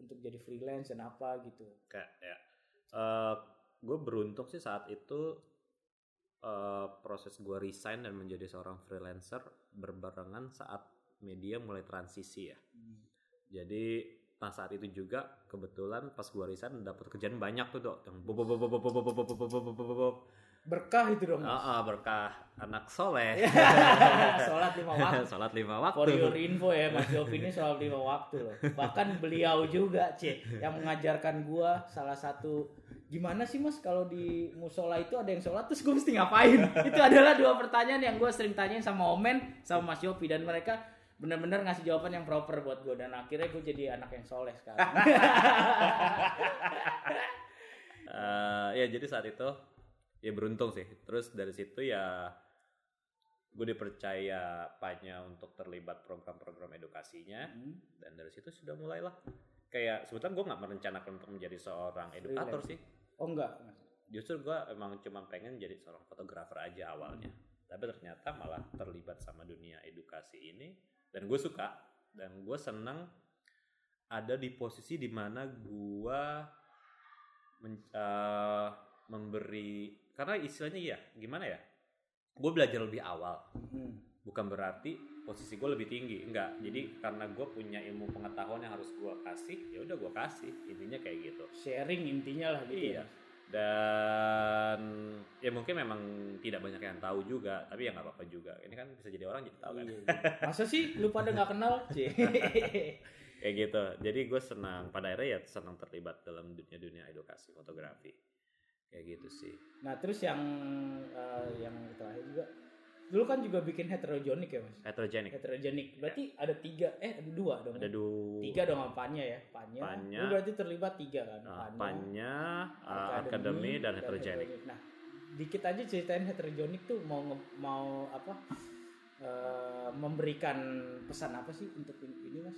untuk jadi freelance dan apa gitu kayak ya. gue beruntung sih saat itu eh, proses gue resign dan menjadi seorang freelancer berbarengan saat media mulai transisi ya. Jadi nah saat itu juga kebetulan pas gue resign dapat kerjaan banyak tuh dok yang bob bob bob bob bob bob bob bob bob bob bob bob. Berkah itu dong. Ah, ah, berkah anak soleh sholat lima waktu sholat lima For your waktu info ya, Mas Yofi ini soal lima waktu loh. Bahkan beliau juga, C, yang mengajarkan gua salah satu gimana sih Mas kalau di musola itu ada yang sholat terus gue mesti ngapain? itu adalah dua pertanyaan yang gue sering tanyain sama Omen sama Mas Yofi dan mereka benar-benar ngasih jawaban yang proper buat gue dan akhirnya gue jadi anak yang soleh sekarang. Eh, ya jadi saat itu ya beruntung sih. Terus dari situ ya gue dipercaya Panya untuk terlibat program-program edukasinya. Hmm. dan dari situ sudah mulailah. Kayak sebetulnya gue nggak merencanakan untuk menjadi seorang edukator Freelance. sih. Oh enggak, justru gue emang cuma pengen jadi seorang fotografer aja awalnya. Tapi ternyata malah terlibat sama dunia edukasi ini. Dan gue suka. Dan gue senang ada di posisi di mana gue men- eh, memberi karena istilahnya ya gimana ya gue belajar lebih awal Hmm. bukan berarti posisi gue lebih tinggi enggak jadi karena gue punya ilmu pengetahuan yang harus gue kasih ya udah gue kasih intinya kayak gitu Sharing intinya lah gitu. Iya. ya, dan ya mungkin memang tidak banyak yang tahu juga tapi ya nggak apa-apa juga ini kan bisa jadi orang jadi tahu kan Iya, iya. Masa sih lu pada nggak kenal? C. kayak gitu jadi gue senang pada akhirnya ya senang terlibat dalam dunia dunia edukasi fotografi kayak gitu sih Nah terus yang eh, yang terakhir juga, dulu kan juga bikin heterogenik ya mas. heterogenik Heterogenik, berarti ada tiga, eh ada dua dong. ada dua Tiga dong sama Panya ya, Panya. Panya. Lu berarti terlibat tiga kan? uh, panya uh, akademi dan heterogenik Nah, dikit aja ceritain heterogenik tuh mau mau apa? eh, memberikan pesan apa sih untuk ini, mas?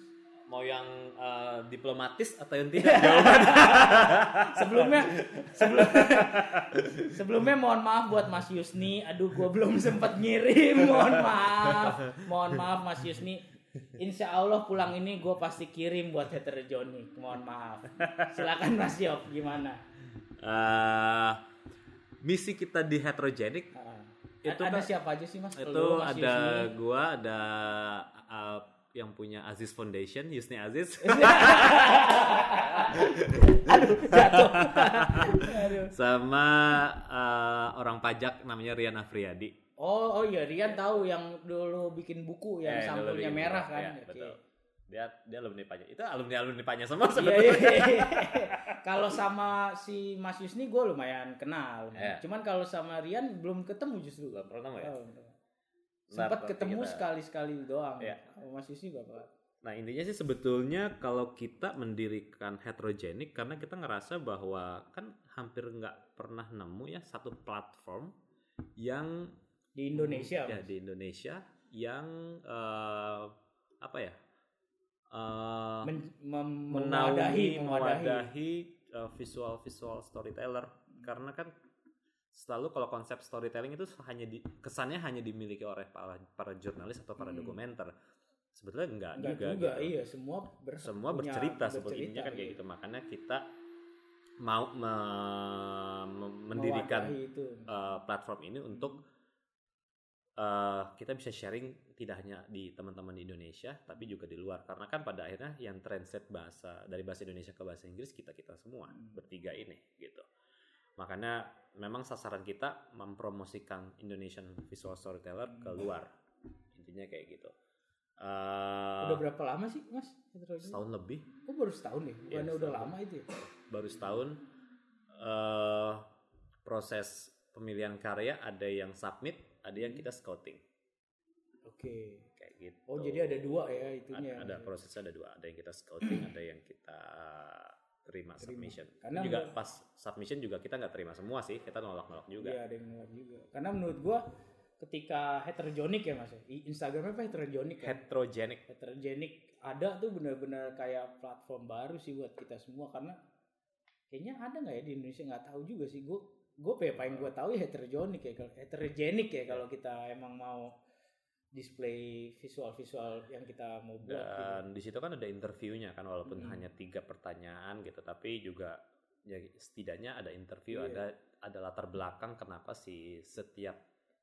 Mau yang uh, diplomatis atau yang tidak? Jawaban. Sebelumnya sebelum, sebelumnya mohon maaf buat Mas Yusni. Aduh gua belum sempat ngirim. Mohon maaf. Mohon maaf Mas Yusni. Insya Allah pulang ini gue pasti kirim buat heterogenik mohon maaf. Silakan Mas Yop gimana? Uh, misi kita di heterogenik Ah. Itu ada kan- siapa aja sih Mas? itu Lu, Mas ada gua ada uh, yang punya Aziz Foundation Yusni Aziz aduh jatuh aduh. sama uh, orang pajak namanya Rian Afriadi oh oh iya Rian tahu yang dulu bikin buku yang Eh, sampulnya merah kan ya, Oke. betul. dia dia alumni pajak itu alumni alumni pajak semua Iya, sebetulnya iya, iya. kalau sama si Mas Yusni gue lumayan kenal. Iya. Cuman kalau sama Rian belum ketemu justru. Belum pernah ya Oh, Sempat ketemu sekali-sekali doang. Sama Mas Yusni berapa? Nah intinya sih sebetulnya kalau kita mendirikan heterogenik karena kita ngerasa bahwa kan hampir nggak pernah nemu ya satu platform yang Di Indonesia. ya Mas. di Indonesia yang eh, apa ya eh, Men- mem- menaungi mewadahi, mewadahi. mewadahi uh, visual visual storyteller karena kan selalu kalau konsep storytelling itu hanya di, kesannya hanya dimiliki oleh para, para jurnalis atau para Hmm. dokumenter sebetulnya enggak, Enggak juga, juga, gitu. iya semua ber- semua punya- bercerita seperti bercerita, intinya kan kayak iya. gitu makanya kita mau me- me- mendirikan itu. uh, platform ini untuk uh, kita bisa sharing tidak hanya di teman-teman di Indonesia tapi juga di luar karena kan pada akhirnya yang translate bahasa dari bahasa Indonesia ke bahasa Inggris kita kita semua Hmm. bertiga ini gitu makanya memang sasaran kita mempromosikan Indonesian visual storyteller ke Hmm. luar intinya kayak gitu Eh, Udah berapa lama sih mas? setahun lebih, Oh baru setahun ya? Bukannya Iya, udah setahun. lama itu ya? baru setahun. eh proses pemilihan karya ada yang submit, ada yang kita scouting, Oke. kayak gitu. Oh jadi ada dua ya ada, itunya. ada prosesnya ada dua, ada yang kita scouting, ada yang kita terima, Terima. submission. Karena juga menurut- pas submission juga kita nggak terima semua sih, kita nolak-nolak juga. Iya ada yang nolak juga. Karena menurut gua ketika heterogenik ya mas ya? Instagramnya apa heterogenik kan? Heterogenic. heterogenik ada tuh benar-benar kayak platform baru sih buat kita semua karena kayaknya ada nggak ya di Indonesia nggak tahu juga sih gue gue paling gue tahu ya heterogenik ya kalau heterogenik ya kalau kita emang mau display visual-visual yang kita mau buat gitu. Dan di situ kan ada interviewnya kan walaupun Hmm. hanya tiga pertanyaan gitu, tapi juga ya setidaknya ada interview, Iya. ada ada latar belakang kenapa si setiap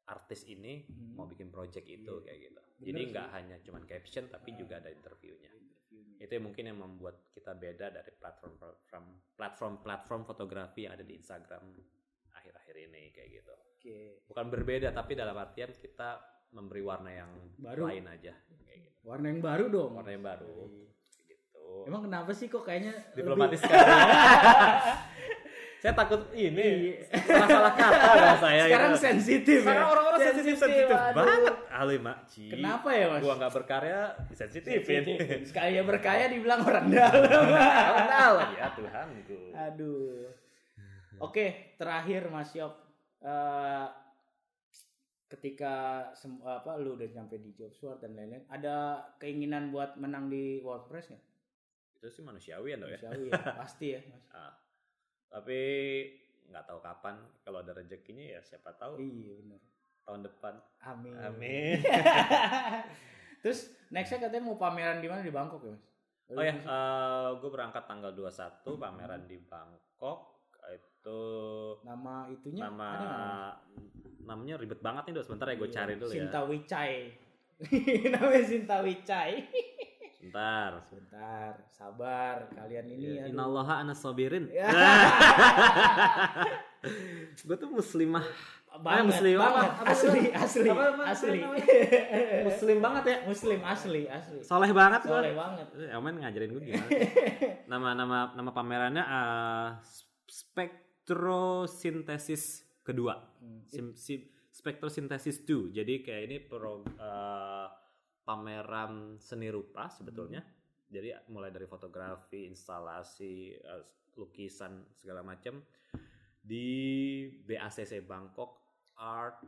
artis ini Hmm. mau bikin project itu Iya. kayak gitu. Bener Jadi sih. nggak hanya cuman caption tapi Ah. juga ada interviewnya. Interviewnya. Itu yang mungkin yang membuat kita beda dari platform platform platform platform fotografi yang ada di Instagram akhir-akhir ini kayak gitu. Oke. Bukan berbeda tapi dalam artian kita memberi warna yang Baru. lain aja kayak gitu. Warna yang baru dong. Warna yang baru Iya. gitu. Emang kenapa sih kok kayaknya diplomatis lebih- sekali. saya takut ini salah-salah kata lah saya. Sekarang gitu. sensitif ya. Sekarang orang-orang sensitif sensitif banget. Ali Makci. Kenapa ya mas? Gua nggak berkarya. Sensitif. Sekali berkaya dibilang orang dalam. Tahu ya Tuhanku. Aduh. Oke, terakhir Mas Yop. Eh, ketika sem- apa lu udah nyampe di job sword dan lain-lain, ada keinginan buat menang di WordPress nggak? Itu sih manusiawi ya, ya. Manusiawi ya, pasti ya, Mas. Ah. Tapi nggak tahu kapan kalau ada rezekinya ya siapa tahu Iya benar. tahun depan. Amin. Amin. Terus nextnya katanya mau pameran di mana di Bangkok ya, Mas? Oh ya, gue berangkat tanggal 21 pameran di Bangkok. Itu nama itunya nama ada namanya ribet banget nih, Dok. Sebentar ya gue Iya, cari dulu Sinta ya. Wicai. Namanya Sinta Wicai. Sebentar. Sebentar, sabar. Kalian ini Iya, aduh. Inallaha ana sabirin. Ya. gue tuh muslimah. banget, muslim banget. Apa- asli, asli, apa- apa- asli. apa Muslim banget ya. Muslim asli, asli. Soleh banget gue. Soleh banget. Aman ngajarin gue gimana? nama nama nama pamerannya uh, spektrosintesis kedua. Hmm. Sim, sim, spektrosintesis 2. Jadi kayak ini pro, uh, pameran seni rupa sebetulnya. Jadi mulai dari fotografi, instalasi, uh, lukisan segala macam di BACC Bangkok Art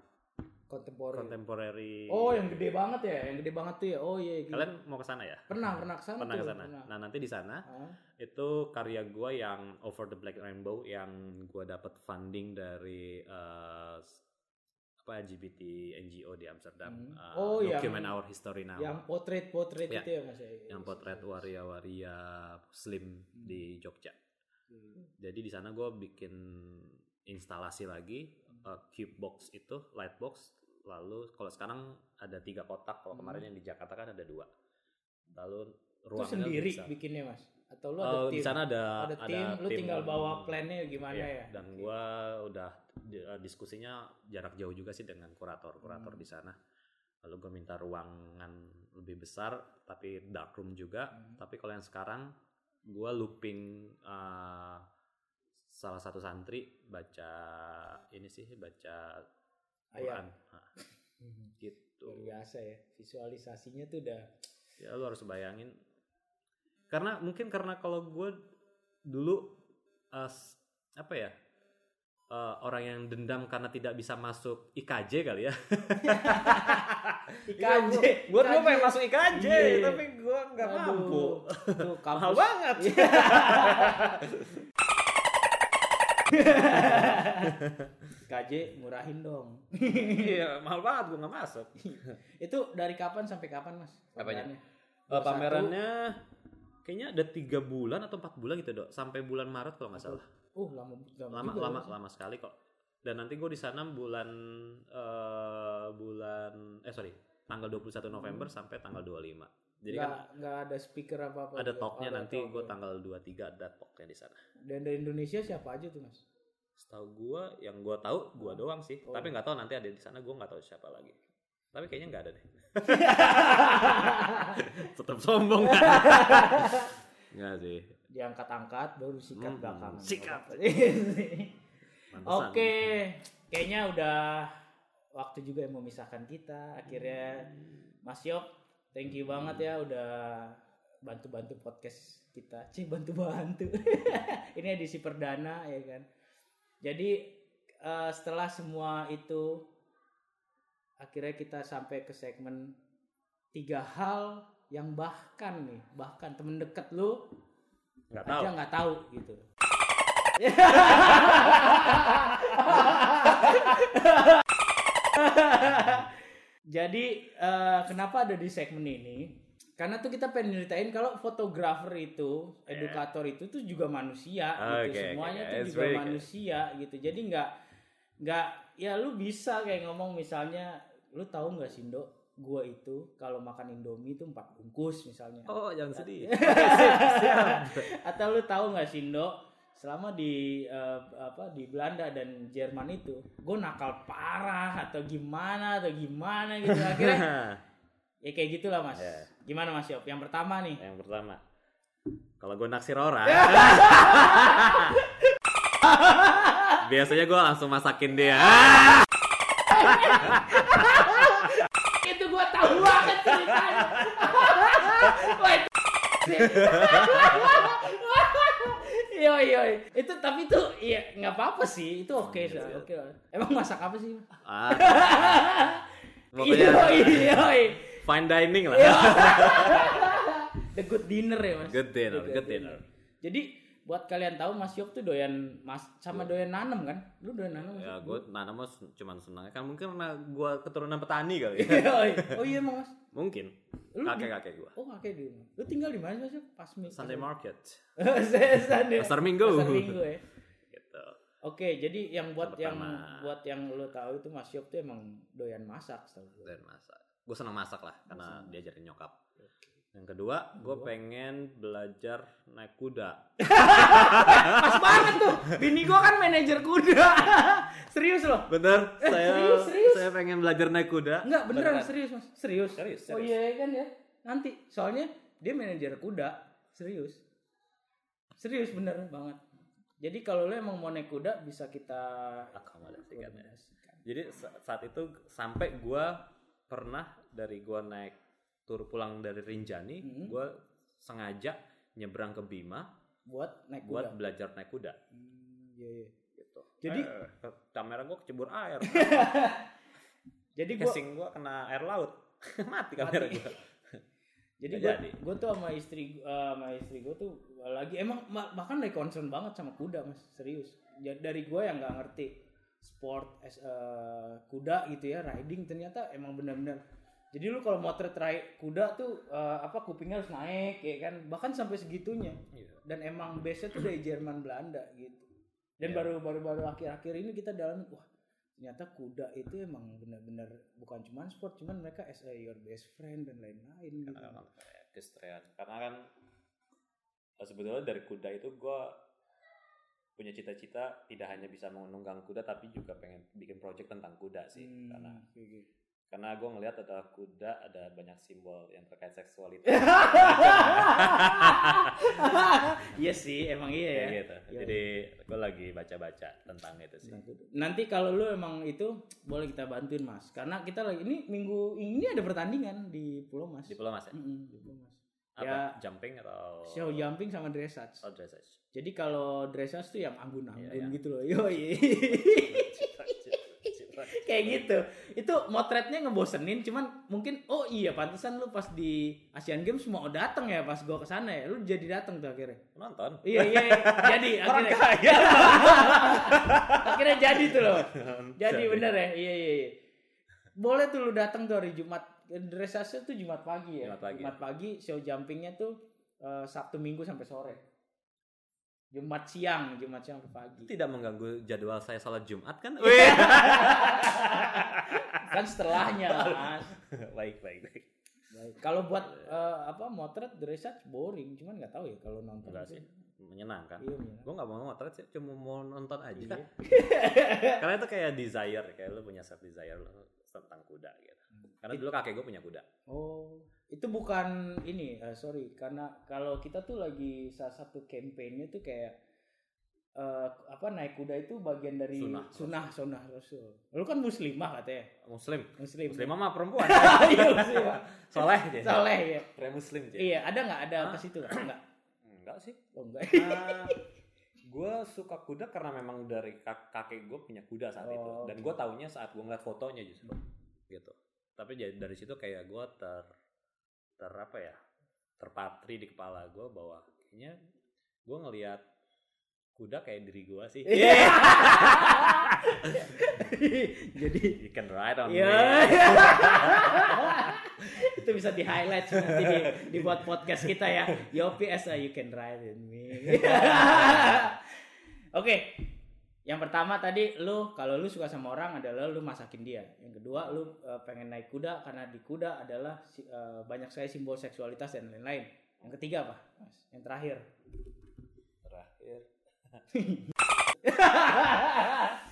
Kontemporer. Contemporary. Oh, yang gede banget ya, yang gede banget tuh ya. Oh iya. gitu. Kalian mau ke sana ya? pernah pernah ke sana Pernah tuh, ke sana. pernah. Nah, nanti di sana Ah, itu karya gua yang Over the Black Rainbow yang gua dapat funding dari eh, apa LGBT NGO di Amsterdam. Hmm. eh, Oh, yang- Document Our History Now. yang potret-potret Ya, itu ya Mas ya. yang potret waria-waria Muslim Hmm. di Jogja. Hmm. Jadi di sana gua bikin instalasi lagi Hmm. eh, cube box itu light box. Lalu kalau sekarang ada tiga kotak. Kalau Hmm. kemarin yang di Jakarta kan ada dua. Lalu Itu ruangnya sendiri bisa- bikinnya Mas? Atau lu Oh, ada di tim? sana ada ada tim, lu tinggal bawa plannya gimana Iya, ya? Dan gua udah di- eh, diskusinya jarak jauh juga sih dengan kurator-kurator Hmm. di sana. Lalu gue minta ruangan lebih besar tapi dark room juga. Hmm. Tapi kalau yang sekarang gua looping eh, salah satu santri baca ini sih baca. Quran. Hmm. gitu. Luar biasa ya. Visualisasinya tuh udah Ya lu harus bayangin. Karena mungkin karena kalau gue dulu s- apa ya eh, orang yang dendam karena tidak bisa masuk IKJ kali ya. IKJ. Gue dulu pengen masuk IKJ, Iya. tapi gue nggak mampu. Tuh Mahal banget. IKJ murahin dong. Iya, mahal banget gue nggak masuk. Itu dari kapan sampai kapan Mas? Apanya? pamerannya? Eh, pamerannya kayaknya ada tiga bulan atau empat bulan gitu dok, sampai bulan Maret kalau nggak salah. Oh lama lama lama lama lama sekali kok dan nanti gue di sana bulan eh, bulan eh sorry tanggal 21 November sampai tanggal 25 jadi nggak kan nggak ada speaker apa apa ada talknya nanti gue tanggal tanggal 23 ada talknya di sana dan dari Indonesia siapa aja tuh mas setahu gue yang gue tahu gue doang sih Oh. tapi nggak tahu nanti ada di sana gue nggak tahu siapa lagi Tapi kayaknya nggak ada deh. Tetap sombong. Nggak sih. Diangkat-angkat baru sikat Hmm, belakangan. sikat. Oke, Pantesan. kayaknya udah waktu juga yang memisahkan kita. Akhirnya Mas Yok, thank you banget ya udah bantu-bantu podcast kita. Cih, bantu-bantu. Ini edisi perdana ya kan. Jadi eh, setelah semua itu akhirnya kita sampai ke segmen tiga hal yang bahkan nih, bahkan temen deket lu Nggak tahu. aja nggak tahu gitu. Jadi eh, kenapa ada di segmen ini? Karena tuh kita pengen nyeritain kalau fotografer itu, edukator itu tuh juga manusia gitu. Oke, oke, Semuanya oke. tuh It's juga good. manusia gitu. Jadi nggak nggak ya lu bisa kayak ngomong misalnya lu tahu nggak sih Dok, gua itu kalau makan Indomie itu empat bungkus misalnya Oh, jangan sedih. atau lu tahu nggak sih Indo selama di eh, apa di Belanda dan Jerman itu gue nakal parah atau gimana atau gimana gitu. Akhirnya ya kayak gitulah mas. Ya. gimana mas Yop yang pertama nih. Yang pertama, kalau gue naksir orang, biasanya gue langsung masakin dia. itu gue tahu banget ceritanya Yoi, yoi. Itu tapi itu iya nggak apa-apa sih. Itu oke sih. Iya. Oke. Emang masak apa sih? Ah. Pokoknya Yoi, yoi. fine dining lah. Iya. The good dinner ya mas. Good dinner, The good dinner. Jadi buat kalian tahu Mas Yop tuh doyan mas sama doyan nanem kan? Lu doyan nanem? Ya gue nanam mah cuman senang kan mungkin karena gue keturunan petani kali. ya. Yoi. oh iya emang mas. mungkin. Lu di- Kakek kakek gue. Oh kakek di rumah. Lu tinggal di mana sih Mas? Pas mi- Sunday market. Sunday. Pasar Minggu. Pasar Minggu ya. Gitu. Oke, jadi yang buat yang Pertama. buat yang lu tahu itu Mas Yop tuh emang doyan masak. Dan masak. Gue senang masak lah karena diajarin nyokap. Yang kedua, gue pengen belajar naik kuda. Pas banget tuh. Bini gua kan manajer kuda. Serius loh. Bener, Eh, saya serius, serius? saya pengen belajar naik kuda. Enggak, beneran Beneran. serius, Mas. Serius. Serius, Oh serius. iya kan ya. Nanti soalnya dia manajer kuda, serius. Serius bener banget. Jadi kalau lu emang mau naik kuda bisa kita Akomodasikan ya. Jadi sa- saat itu sampai gue pernah dari gue naik tur pulang dari Rinjani, Hmm. gue sengaja nyebrang ke Bima Buat naik buat kuda. belajar naik kuda. Hmm, iya, iya. Gitu. Jadi- Eh, kamera gue kecebur air. Jadi gua Casing gue kena air laut. Mati kamera gue. jadi gua tuh sama istri eh, sama istri gua tuh lagi emang ma- bahkan lagi concern banget sama kuda, Mas. Serius. Dari gua yang nggak ngerti sport as eh, kuda gitu ya, riding ternyata emang benar-benar jadi lu kalau motret rai kuda tuh eh, apa kupingnya harus naik ya kan bahkan sampai segitunya Iya. dan emang base-nya tuh dari Jerman Belanda gitu dan Iya. baru baru baru akhir-akhir ini kita dalam wah ternyata kuda itu emang benar-benar bukan cuman sport cuman mereka as a your best friend dan lain-lain gitu Karena kan. Karena kan eh, sebetulnya dari kuda itu gue punya cita-cita tidak hanya bisa menunggang kuda tapi juga pengen bikin project tentang kuda sih. Hmm, Karena kayak gitu. Karena gue ngelihat ada kuda ada banyak simbol yang terkait seksualitas. iya sih emang iya ya gitu. Iya. Jadi gue lagi baca-baca tentang itu sih. Nanti kalau lu emang itu boleh kita bantuin mas karena kita lagi ini minggu ini ada pertandingan di Pulau Mas Di Pulau Mas ya? Mm-mm, di Pulau Mas Apa? Ya. Jumping atau show jumping sama dressage Oh, dressage. Jadi kalau dressage tuh yang anggun-anggun Iya, iya. gitu loh. Yoi. Kayak gitu. Itu motretnya ngebosenin cuman mungkin oh iya pantesan lu pas di Asian Games mau datang ya pas gua ke sana ya. Lu jadi datang tuh akhirnya. Nonton. Iya iya jadi Orang akhirnya. kaya. akhirnya jadi tuh loh. Jadi Jadi. bener ya. Iya iya iya. Boleh tuh lu datang tuh hari Jumat. Dressage tuh Jumat pagi ya. Jumat pagi. show jumpingnya tuh eh, Sabtu Minggu sampai sore. Jumat siang, Jumat siang sampai pagi. Tidak mengganggu jadwal saya sholat Jumat kan? kan setelahnya mas baik, baik, baik. Baik. kalau buat eh, apa motret dressage boring cuman nggak tahu ya kalau nonton Enggak itu. sih. Menyenangkan. iya menyenangkan. Gue gak mau motret sih, cuma mau nonton aja. Iya. Karena itu kayak desire, kayak lu punya set desire lu tentang kuda gitu. Karena dulu kakek gue punya kuda. Oh, itu bukan ini, eh, sorry, karena kalau kita tuh lagi salah satu campaignnya tuh kayak eh, apa naik kuda itu bagian dari Sunnah. sunnah sunnah rasul. Lu kan muslimah katanya, Muslim. muslim. Muslimah mah perempuan. Iya muslimah. Soleh dia. Soleh ya. Pria muslim dia. Iya, ada nggak ada ke situ nggak? Enggak. Enggak sih. Oh enggak. Gue suka kuda karena memang dari kak- kakek gue punya kuda saat Oh, itu dan gue taunya saat gue ngeliat fotonya justru gitu tapi dari situ kayak gue ter ter apa ya terpatri di kepala gue bahwa kayaknya gue ngelihat kuda kayak diri gue sih Iya. Jadi you can ride on Iya. me itu bisa di highlight nanti di, dibuat podcast kita ya. Yopi as a you can ride in me. Oke. Yang pertama tadi lu kalau lu suka sama orang adalah lu masakin dia. Yang kedua lu eh, pengen naik kuda karena di kuda adalah eh, banyak sekali simbol seksualitas dan lain-lain. Yang ketiga apa? Mas? Yang terakhir. terakhir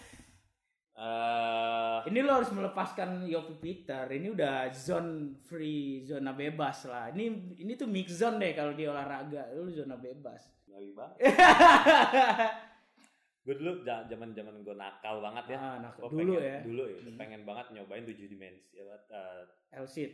Eh, Ini lo harus melepaskan Yopi Peter. Ini udah zone free, zona bebas lah. Ini ini tuh mix zone deh kalau di olahraga. Lu zona bebas. Banget. gue dulu zaman zaman gue nakal banget ya. Ah, nakal. Gua Dulu pengen- ya. Dulu ya. Hmm. Pengen banget nyobain tujuh dimensi. Ya, eh, Elsit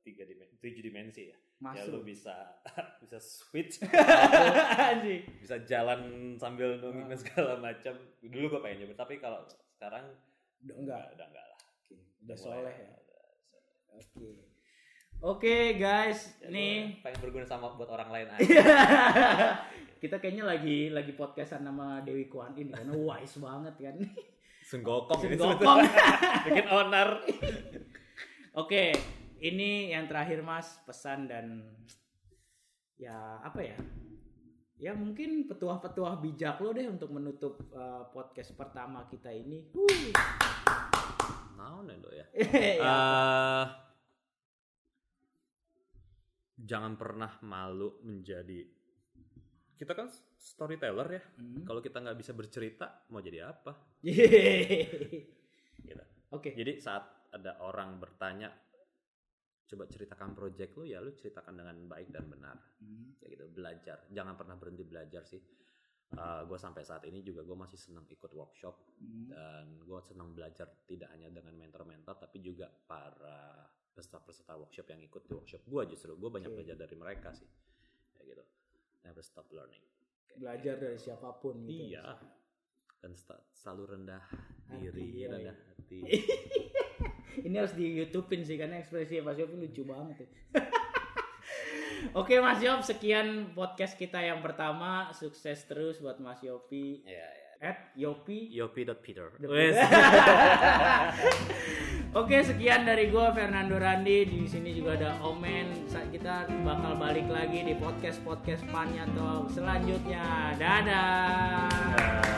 tiga dimensi, tujuh dimensi ya. Ya masuk. lu bisa bisa switch, bisa jalan sambil nungging Ah. dan segala macam. Dulu gue pengen nyoba, tapi kalau sekarang Udah enggak. udah enggak lah. Udah Udah soleh ya. Oke. Oke guys, Ya, nih gua pengen berguna sama buat orang lain aja. Kita kayaknya lagi lagi podcastan sama Dewi Kwan ini karena wise banget kan. Senggokong Senggokong. Bikin owner. Oke, ini yang terakhir Mas pesan dan ya apa ya? Ya mungkin petuah-petuah bijak lo deh untuk menutup uh, podcast pertama kita ini. Wuh. Naon ya, Dok, ya? Ya, Eh, jangan pernah malu menjadi kita kan storyteller ya. Hmm. Kalau kita nggak bisa bercerita, mau jadi apa? Gitu. Oke. Jadi saat ada orang bertanya, coba ceritakan project lu ya, lu ceritakan dengan baik dan benar. Hmm. Kayak gitu, belajar. Jangan pernah berhenti belajar sih. gue sampai saat ini juga gue masih senang ikut workshop Hmm. dan gue senang belajar tidak hanya dengan mentor-mentor tapi juga para peserta-peserta workshop yang ikut di workshop gue justru gue banyak Oke. belajar dari mereka sih never stop learning Kayak Belajar dari siapa pun gitu. iya dan selalu rendah Hati, diri iya, rendah hati Ini harus di YouTubein sih karena ekspresi Mas Yopi lucu banget ya. Oke Mas Yop, sekian podcast kita yang pertama. Sukses terus buat Mas Yopi. ya ya At Yopi. yopi.peter Wes. Oke, sekian dari gue Fernando Randi. Di sini juga ada Omen. Kita bakal balik lagi di podcast podcast Panya Talk selanjutnya. Dadah.